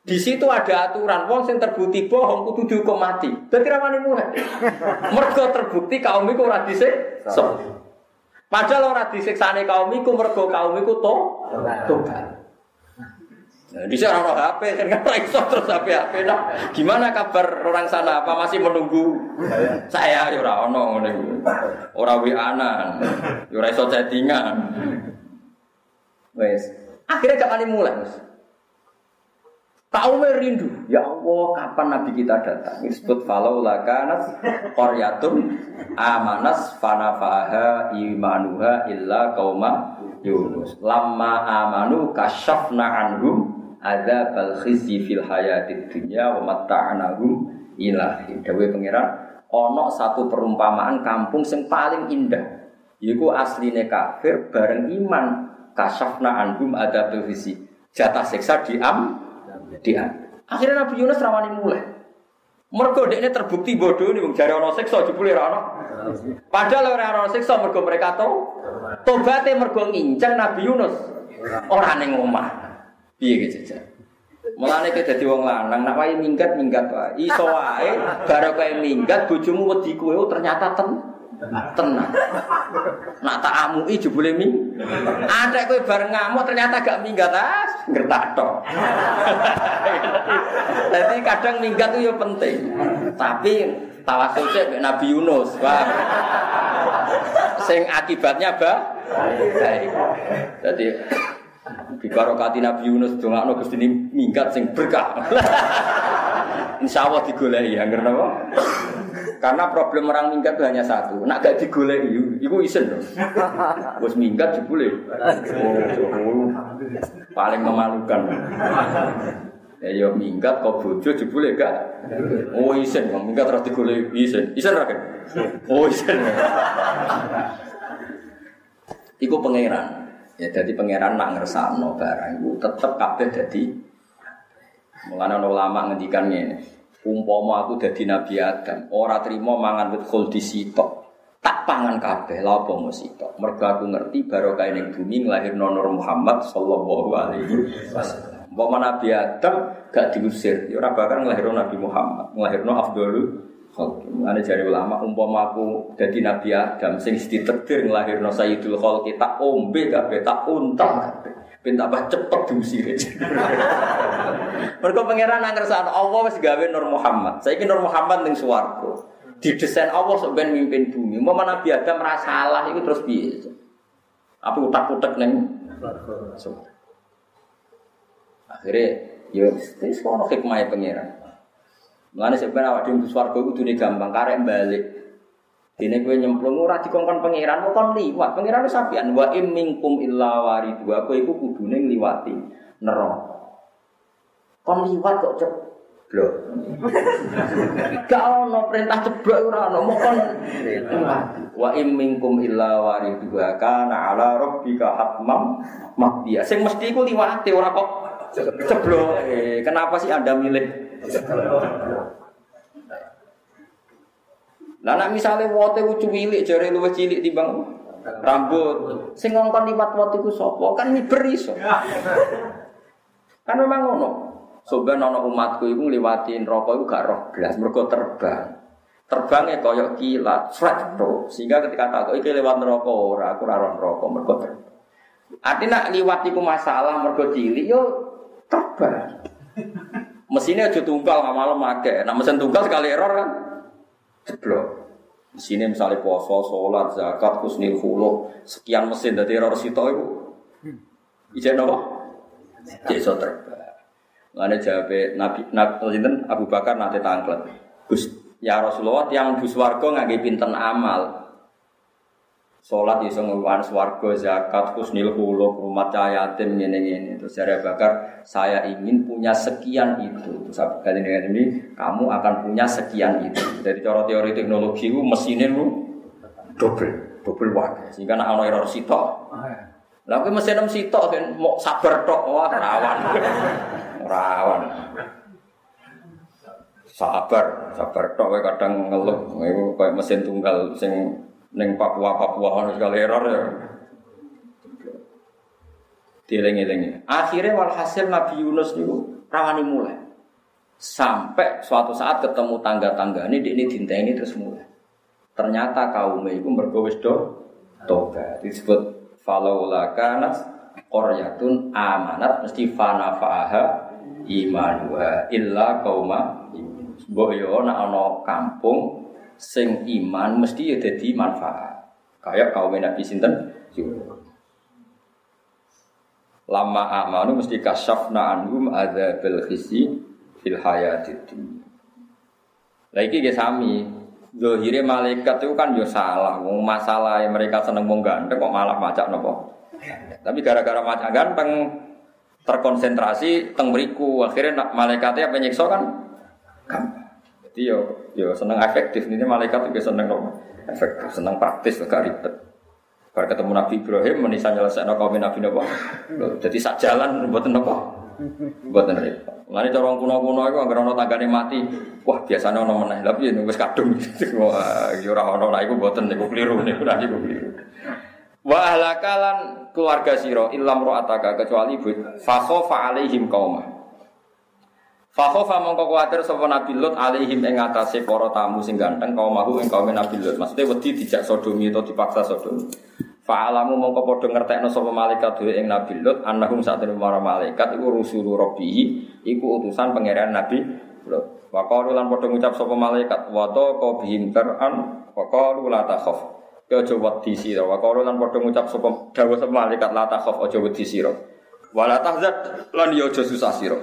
[SPEAKER 1] Di situ ada aturan, wong sing terbukti bohong kudu dihukum mati. Berarti rawani mulai. Mergo terbukti kaum iku ora disiksa. Padahal ora disiksane kaum iku mergo kaum iku to tobat. Nah, di sana orang HP kan nggak terus HP HP. Nah, gimana kabar orang sana? Apa masih menunggu saya? Ya orang ono orang wianan, ya ora iso chattingan. Wes, akhirnya gak mulai. Tahu rindu, ya Allah kapan Nabi kita datang? Disebut falau lakanat koryatun amanas fanafaha imanuha illa kauma Yunus. Lama amanu kasyafna anhum ada bal khizi fil hayatid dunya wa mata'nahum ilahi. Dawe pangeran ono satu perumpamaan kampung sing paling indah. Yiku asline kafir bareng iman kasafna anhum ada bal khizi. Jatah siksa diam diam. Akhirnya Nabi Yunus rawani mulai. Mergo dekne terbukti bodoh nih, jare ana siksa jebule ana. Padahal ora ana siksa mergo mereka tahu tobaté mergo nginceng Nabi Yunus ora ning omah. Piye gitu jajan? Mulane kowe dadi wong lanang, nak wae minggat minggat wae. Iso wae baru kowe minggat bojomu wedi kowe oh, ternyata ten tenang. Nak tak amui jebule ming. Ada kowe bareng ngamuk ternyata gak minggat ah, ngertak tok. Jadi kadang minggat itu ya penting. Tapi tawasul cek Nabi Yunus, wah. Sing akibatnya bah. Baik. Jadi Bibarokati Nabi Yunus dongakno Gusti minggat sing berkah. Insya Allah digoleki ya ngerti apa? Karena problem orang minggat itu hanya satu. Nak gak digoleki iku isen dong. Wis minggat jebule. Paling memalukan. Ya yo minggat kok bojo jebule gak. Oh isen, minggat terus digoleki isen. Isen ra Oh isen. Iku pangeran. Ya jadi pangeran nak ngersakno barang itu tetep kabeh jadi Mulane ulama ngendikan ngene. Umpama aku dadi Nabi Adam, ora trimo mangan wit khul sitok. Tak pangan kabeh, lha apa sitok. Mergo aku ngerti barokah ning bumi nglahirno Nur Muhammad sallallahu alaihi wasallam. Umpama Nabi Adam gak diusir, ya ora bakal Nabi Muhammad, nglahirno Afdhalul Mulane jari ulama umpama aku dadi Nabi Adam sing ditakdir nglahirno Sayyidul Khalqi tak ombe kabeh tak untal kabeh. Ben cepet diusire. Mergo pangeran nang kersane Allah wis gawe Nur Muhammad. Saiki Nur Muhammad ning swarga. Didesain Allah sok ben mimpin bumi. Umpama Nabi Adam ora salah iku terus piye? Apa utak-utak ning swarga. Akhirnya, yo, semua hikmahnya pengiran. Mulane sebenarnya awak dhewe swarga kudu gampang karek balik. Dene kowe nyemplung ora dikongkon pangeran kon liwat. Pangeran wis sampean wa im minkum illa waridu. Kowe iku kudune ngliwati neraka. Kon liwat kok ceblok. Gak ono perintah ceblok ora ono, mau kon wa im minkum illa waridu kana ala rabbika hatmam maqdiya. Sing mesti iku liwate ora kok ceblok. Eh, kenapa sih Anda milih Lah nek misale wote ku cilik jare luwih cilik timbang rambut. Sing ngongkon liwat wote ku sapa? Kan miber iso. kan memang ngono. Soben ana umatku iku ngliwati neraka iku gak roh blas mergo terbang. Terbangnya koyok kilat, flat to. Sehingga ketika tak iki lewat neraka ora, aku ora roh neraka terbang. Artinya liwat iku masalah mergo cilik yo terbang. Mesinnya aja tunggal nggak malam make. Nah mesin tunggal sekali error kan jeblok. Mesinnya misalnya puasa, sholat, zakat, kusnil hulu, sekian mesin dari error situ itu. Ijen apa? Iso terbang. Lalu jawab Nabi, Nabi Abu Bakar nanti tangklet. Gus, ya Rasulullah yang bus warga nggak pinten amal. Sholat iso ngeluan swarga, zakat, husnil huluk, rumah cahayatin, ini ini. Terus saya bakar, saya ingin punya sekian itu. Terus kali dengan ini, kamu akan punya sekian itu. Dari cara teori teknologi itu mesinnya lu double, double watt. Sehingga nak ono error sitok. Lalu mesin enam sitok kan mau sabar tok, wah rawan, rawan. Sabar, sabar tok kadang ngeluh, kayak mesin tunggal sing Neng Papua Papua harus sekali error ya. Dieling-elingi. Akhirnya walhasil Nabi Yunus itu rawani mulai. Sampai suatu saat ketemu tangga-tangga ini, ini ini terus mulai. Ternyata kaum itu bergowes do toga. Disebut falaula kanat koryatun amanat mesti fanafaha imanwa illa kauma Mbok yo nak ana kampung sing iman mesti ya jadi manfaat. Kayak kaum Nabi sinten Lama amanu mesti kasyafna anhum adzabil khisi fil hayatid dunya. Lah iki malaikat itu kan yo salah. Wong masalah yang mereka seneng wong ganteng kok malah macak nopo. Tapi gara-gara macak ganteng terkonsentrasi teng mriku akhirnya malaikatnya apa nyiksa kan gampang. Jadi yo yo seneng efektif ini malaikat juga seneng kok efektif, seneng praktis gak ribet. Bar ketemu Nabi Ibrahim menisa nyelesaikan kaum Nabi Nabi. Jadi sak jalan buat nopo. Buat ribet. Mulane cara kuno-kuno iku anggere ana tanggane mati, wah biasanya ana meneh. Tapi ya wis kadung. Wah, yo ora ana iku mboten niku keliru niku ora niku keliru. Wa ahlakalan keluarga sira illam ro'ataka kecuali but fa alaihim qaumah. Fakhofa mongko kuwatir sapa Nabi Lut alaihim ing atase para tamu sing ganteng kaum mahu ing kaum Nabi Lut. Maksudnya wedi dijak sodomi atau dipaksa sodomi. Fa'alamu mongko padha ngertekno sapa malaikat dhewe ing Nabi Lut annahum satene para malaikat iku rusulu rabbihi iku utusan pangeran Nabi Lut. Wa qalu lan padha ngucap sapa malaikat wa ta bihim tar'an wa qalu la takhaf. Ya aja wedi sira. Wa qalu lan padha ngucap sapa dawuh sapa malaikat la takhaf aja wedi sira. Wa la tahzan lan ya aja susah sira.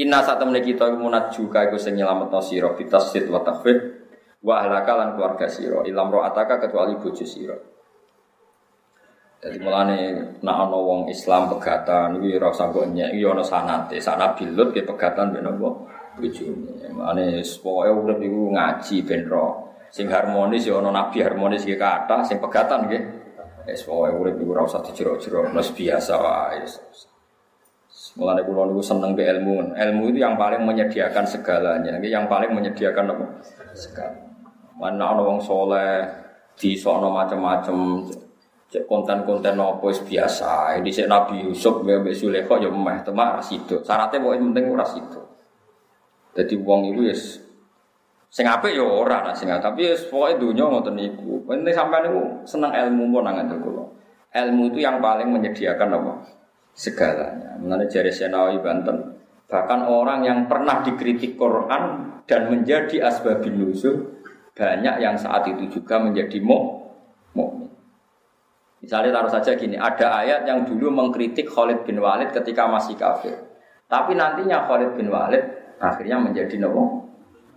[SPEAKER 1] Inna saat temen kita munat juga iku sing nyelametno sira bitasid wa takhfid wa ahlaka lan keluarga sira ilam ataka kecuali bojo sira. Jadi mulane nak ana wong Islam pegatan iki ora usah kok nyek iki ana sanate. Sana bilut ke pegatan ben apa bojone. Mulane pokoke urip iku ngaji ben ro. Sing harmonis ya ana nabi harmonis iki kathah sing pegatan nggih. Wis pokoke urip iku ora usah dijero-jero, wis biasa wae. Mulane kula niku seneng ke ilmu. Ilmu itu yang paling menyediakan segalanya. Yang paling menyediakan apa? Segala. Mana ana wong soleh di sono macam-macam konten-konten wis biasa. Ini cek Nabi Yusuf mbek Sulekho ya meh temak ra sido. Syaratnya pokoke penting ora sido. Dadi wong iku wis sing apik ya ora nah sing tapi wis pokoke donya ngoten niku. Penting sampean niku seneng ilmu pun nang kula. Ilmu itu yang paling menyediakan apa? Segalanya. Mengenai jari Senawi Banten, bahkan orang yang pernah dikritik Quran dan menjadi asbabin nuzul banyak yang saat itu juga menjadi mukmin. Misalnya taruh saja gini, ada ayat yang dulu mengkritik Khalid bin Walid ketika masih kafir. Tapi nantinya Khalid bin Walid akhirnya menjadi nopo?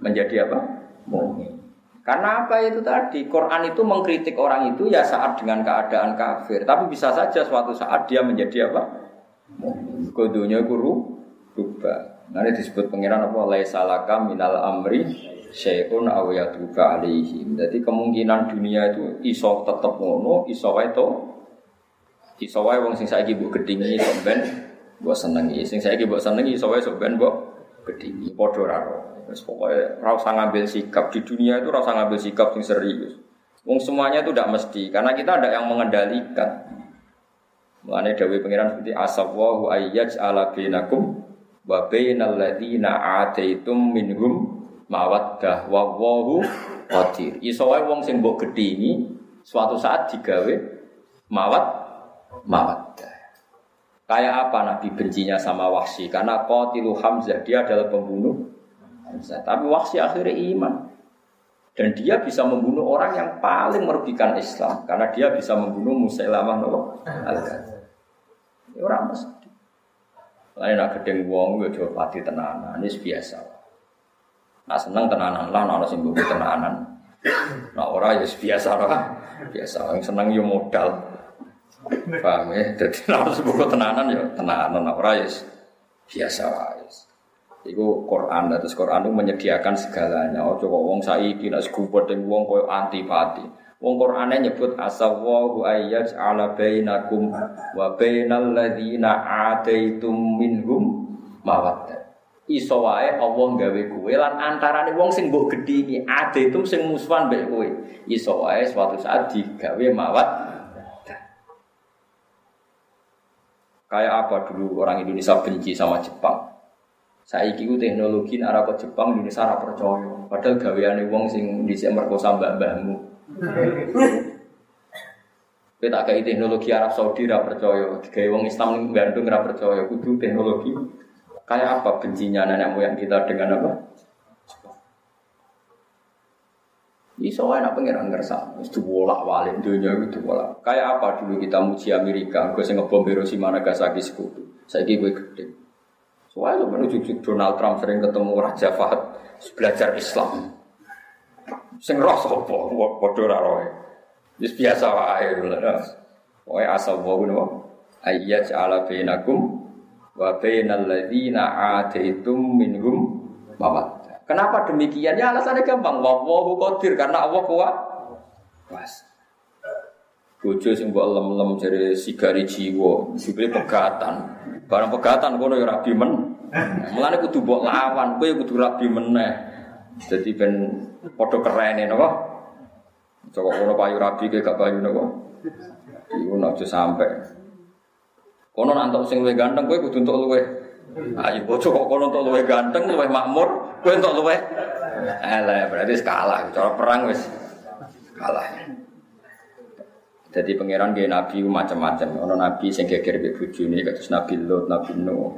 [SPEAKER 1] Menjadi apa? Mukmin. Karena apa itu tadi? Quran itu mengkritik orang itu ya saat dengan keadaan kafir. Tapi bisa saja suatu saat dia menjadi apa? Kodonya guru rubah. Nanti disebut pengiran apa? Laisalaka minal amri syai'un aw yatuba alaihim. Jadi kemungkinan dunia itu iso tetep ngono, iso wae to. Iso wae wong sing saiki mbok gedhingi sok ben mbok senengi. Sing saiki mbok senengi iso wae sok ben mbok gedhingi. Padha ra Terus pokoknya rasa ngambil sikap di dunia itu rasa ngambil sikap yang serius. Wong semuanya itu tidak mesti karena kita ada yang mengendalikan. Mengenai Dawi Pengiran seperti asawwahu ayyaj ala binakum wa bainal ladina ataitum minhum mawaddah wa wahu qadir. Iso wae wong sing mbok gedhingi suatu saat digawe mawat mawaddah. Kayak apa Nabi bencinya sama Wahsy? Karena qatilu Hamzah dia adalah pembunuh Hamzah. Tapi Wahsy akhirnya iman. Dan dia bisa membunuh orang yang paling merugikan Islam karena dia bisa membunuh Musailamah al-Kadzab. Ya orang mesti. Lain nak gedeng wong ya coba pati tenanan, ini biasa. Nah seneng tenanan lah, nah sing mbok tenanan. Nah ora ya biasa lah, biasa. Yang seneng yo ya modal. Paham ya? Jadi harus buku tenanan ya tenanan, nah ora ya biasa lah. Iku Quran, terus Quran itu menyediakan segalanya. Oh coba wong saiki nak dengan wong koyo antipati. Wong Qur'ane nyebut asawwahu ayyaj ala bainakum wa bainal ladzina ataitum minhum mawaddah. Iso wae Allah gawe kowe lan antarane wong sing mbok gedhi iki itu sing musuhan mbek kowe. Iso wae suatu saat digawe mawat. Kayak apa dulu orang Indonesia benci sama Jepang? Saya ku teknologi arah ke Jepang Indonesia ora percaya. Padahal gaweane wong sing dhisik merkosa mbak-mbahmu. Kita kayak teknologi Arab Saudi ora percaya. Gawe wong Islam ning Bandung ora percaya. Kudu teknologi. Kayak apa bencinya nenek moyang kita dengan apa? Iso wae nak ngerasa, wis diwolak-walik dunia itu bolak. Kayak apa dulu kita muji Amerika, gue sing ngebom Hiroshima Nagasaki sekutu. Saiki gue gede. Soalnya menuju Donald Trump sering ketemu Raja Fahad belajar Islam. Sing roh sapa padha ora. Wis biasa wae Wae asal wae no. Ayyaj ala bainakum wa bainal ladzina ataitum minhum mawat. Kenapa demikian? Ya alasannya gampang. Wa wa qadir karena Allah kuat. Pas. Bojo sing mbok lem-lem jare sigari jiwa, sipile pegatan. Barang pegatan kono ya rabi men. Mulane kudu mbok lawan, kowe kudu rabi meneh. Jadi ben padha kerene napa? Coba kono payu rabi ke gak payu napa? Iku aja sampe. Kono nantok sing luwih ganteng kowe kudu entuk luwih. Ayo bojo kok kono entuk luwih ganteng, luwih makmur, kowe entuk luwih. Berarti kalah, cara perang wis kalah. Jadi pangeran dia nabi macam-macam. Ono nabi sing geger mbek bojone kados Nabi Lot, Nabi Nuh.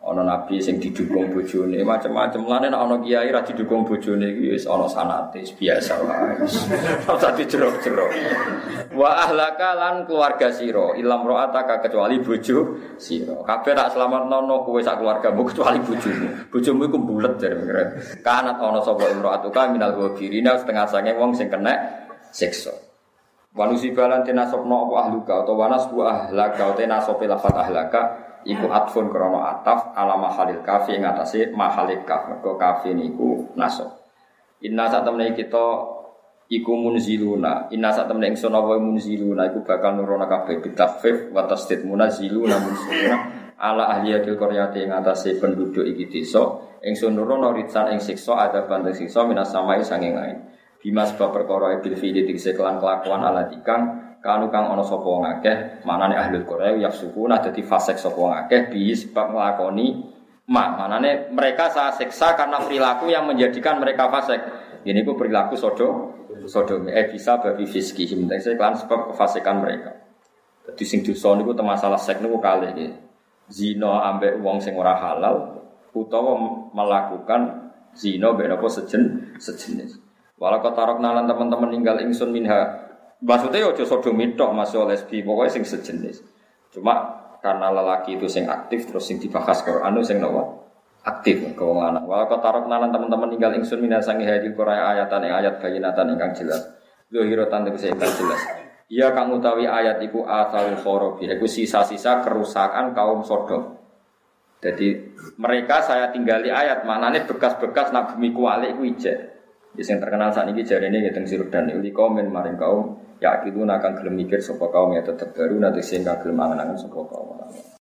[SPEAKER 1] Ono nabi sing didukung bojone macam-macam. Lane nek ono kiai ra didukung bojone iki wis ono sanate biasa wae. Ora dijerok-jerok. Wa ahlaka lan keluarga sira ilam ro'ataka kecuali bojo sira. Kabeh tak nono kowe sak keluargamu kecuali bojomu. Bojomu iku bulet jare pangeran. Kanat ono sapa imro'atuka minal ghafirina setengah sange wong sing kena siksa. Wanusi balan tena sopno apa ahluka atau wanas bu ahlaka atau tena sopi lafat ahlaka iku atfun krono ataf ala mahalil kafi ing atase mahalil kaf mergo kafi niku nasab. Inna temen kita iku munziluna. Inna temen ingsun apa munziluna iku bakal nurono kabeh bitafif wa tasdid munaziluna munziluna ala ahliyatil qaryati ing atase penduduk iki desa ingsun nurono ritsan ing siksa ada bandeng siksa minas samai sanging lain. Bima sebab perkara bil fi'li dikse kelan kelakuan ala dikang kanu kang ana sapa akeh manane ahli Korea yafsukuna dadi fasik sapa akeh bi sebab nglakoni ma manane mereka saya siksa karena perilaku yang menjadikan mereka fasik. Ini ku perilaku sodo sodo eh bisa babi fiski. Saya kelan sebab kefasikan mereka. Jadi sing dosa niku masalah seks niku kali iki zina ambek wong sing ora halal utawa melakukan zina mbek apa sejen sejenis. Walau tarok nalan teman-teman tinggal ingsun minha. Maksudnya ojo sodomi tok masih lesbi pokoknya sing sejenis. Cuma karena lelaki itu sing aktif terus sing dibahas ke anu sing nopo aktif ke wong lanang. Wa tarok nalan teman-teman tinggal ingsun minasangi hadil Qur'an ayatan yang ayat bayinatan ingkang jelas. Zuhiratan tegese ingkang jelas. Iya kang utawi ayat iku asal khorobi, iku sisa-sisa kerusakan kaum Sodom. Jadi mereka saya tinggali ayat maknanya bekas-bekas nak bumi kuali iku ijek. Jadi terkenal saat ini jari ini ngitung sirup dan uli komen maring kaum ya itu akan gelem mikir sapa kaum ya tetap baru nanti sehingga gelem angan-angan sapa kaum.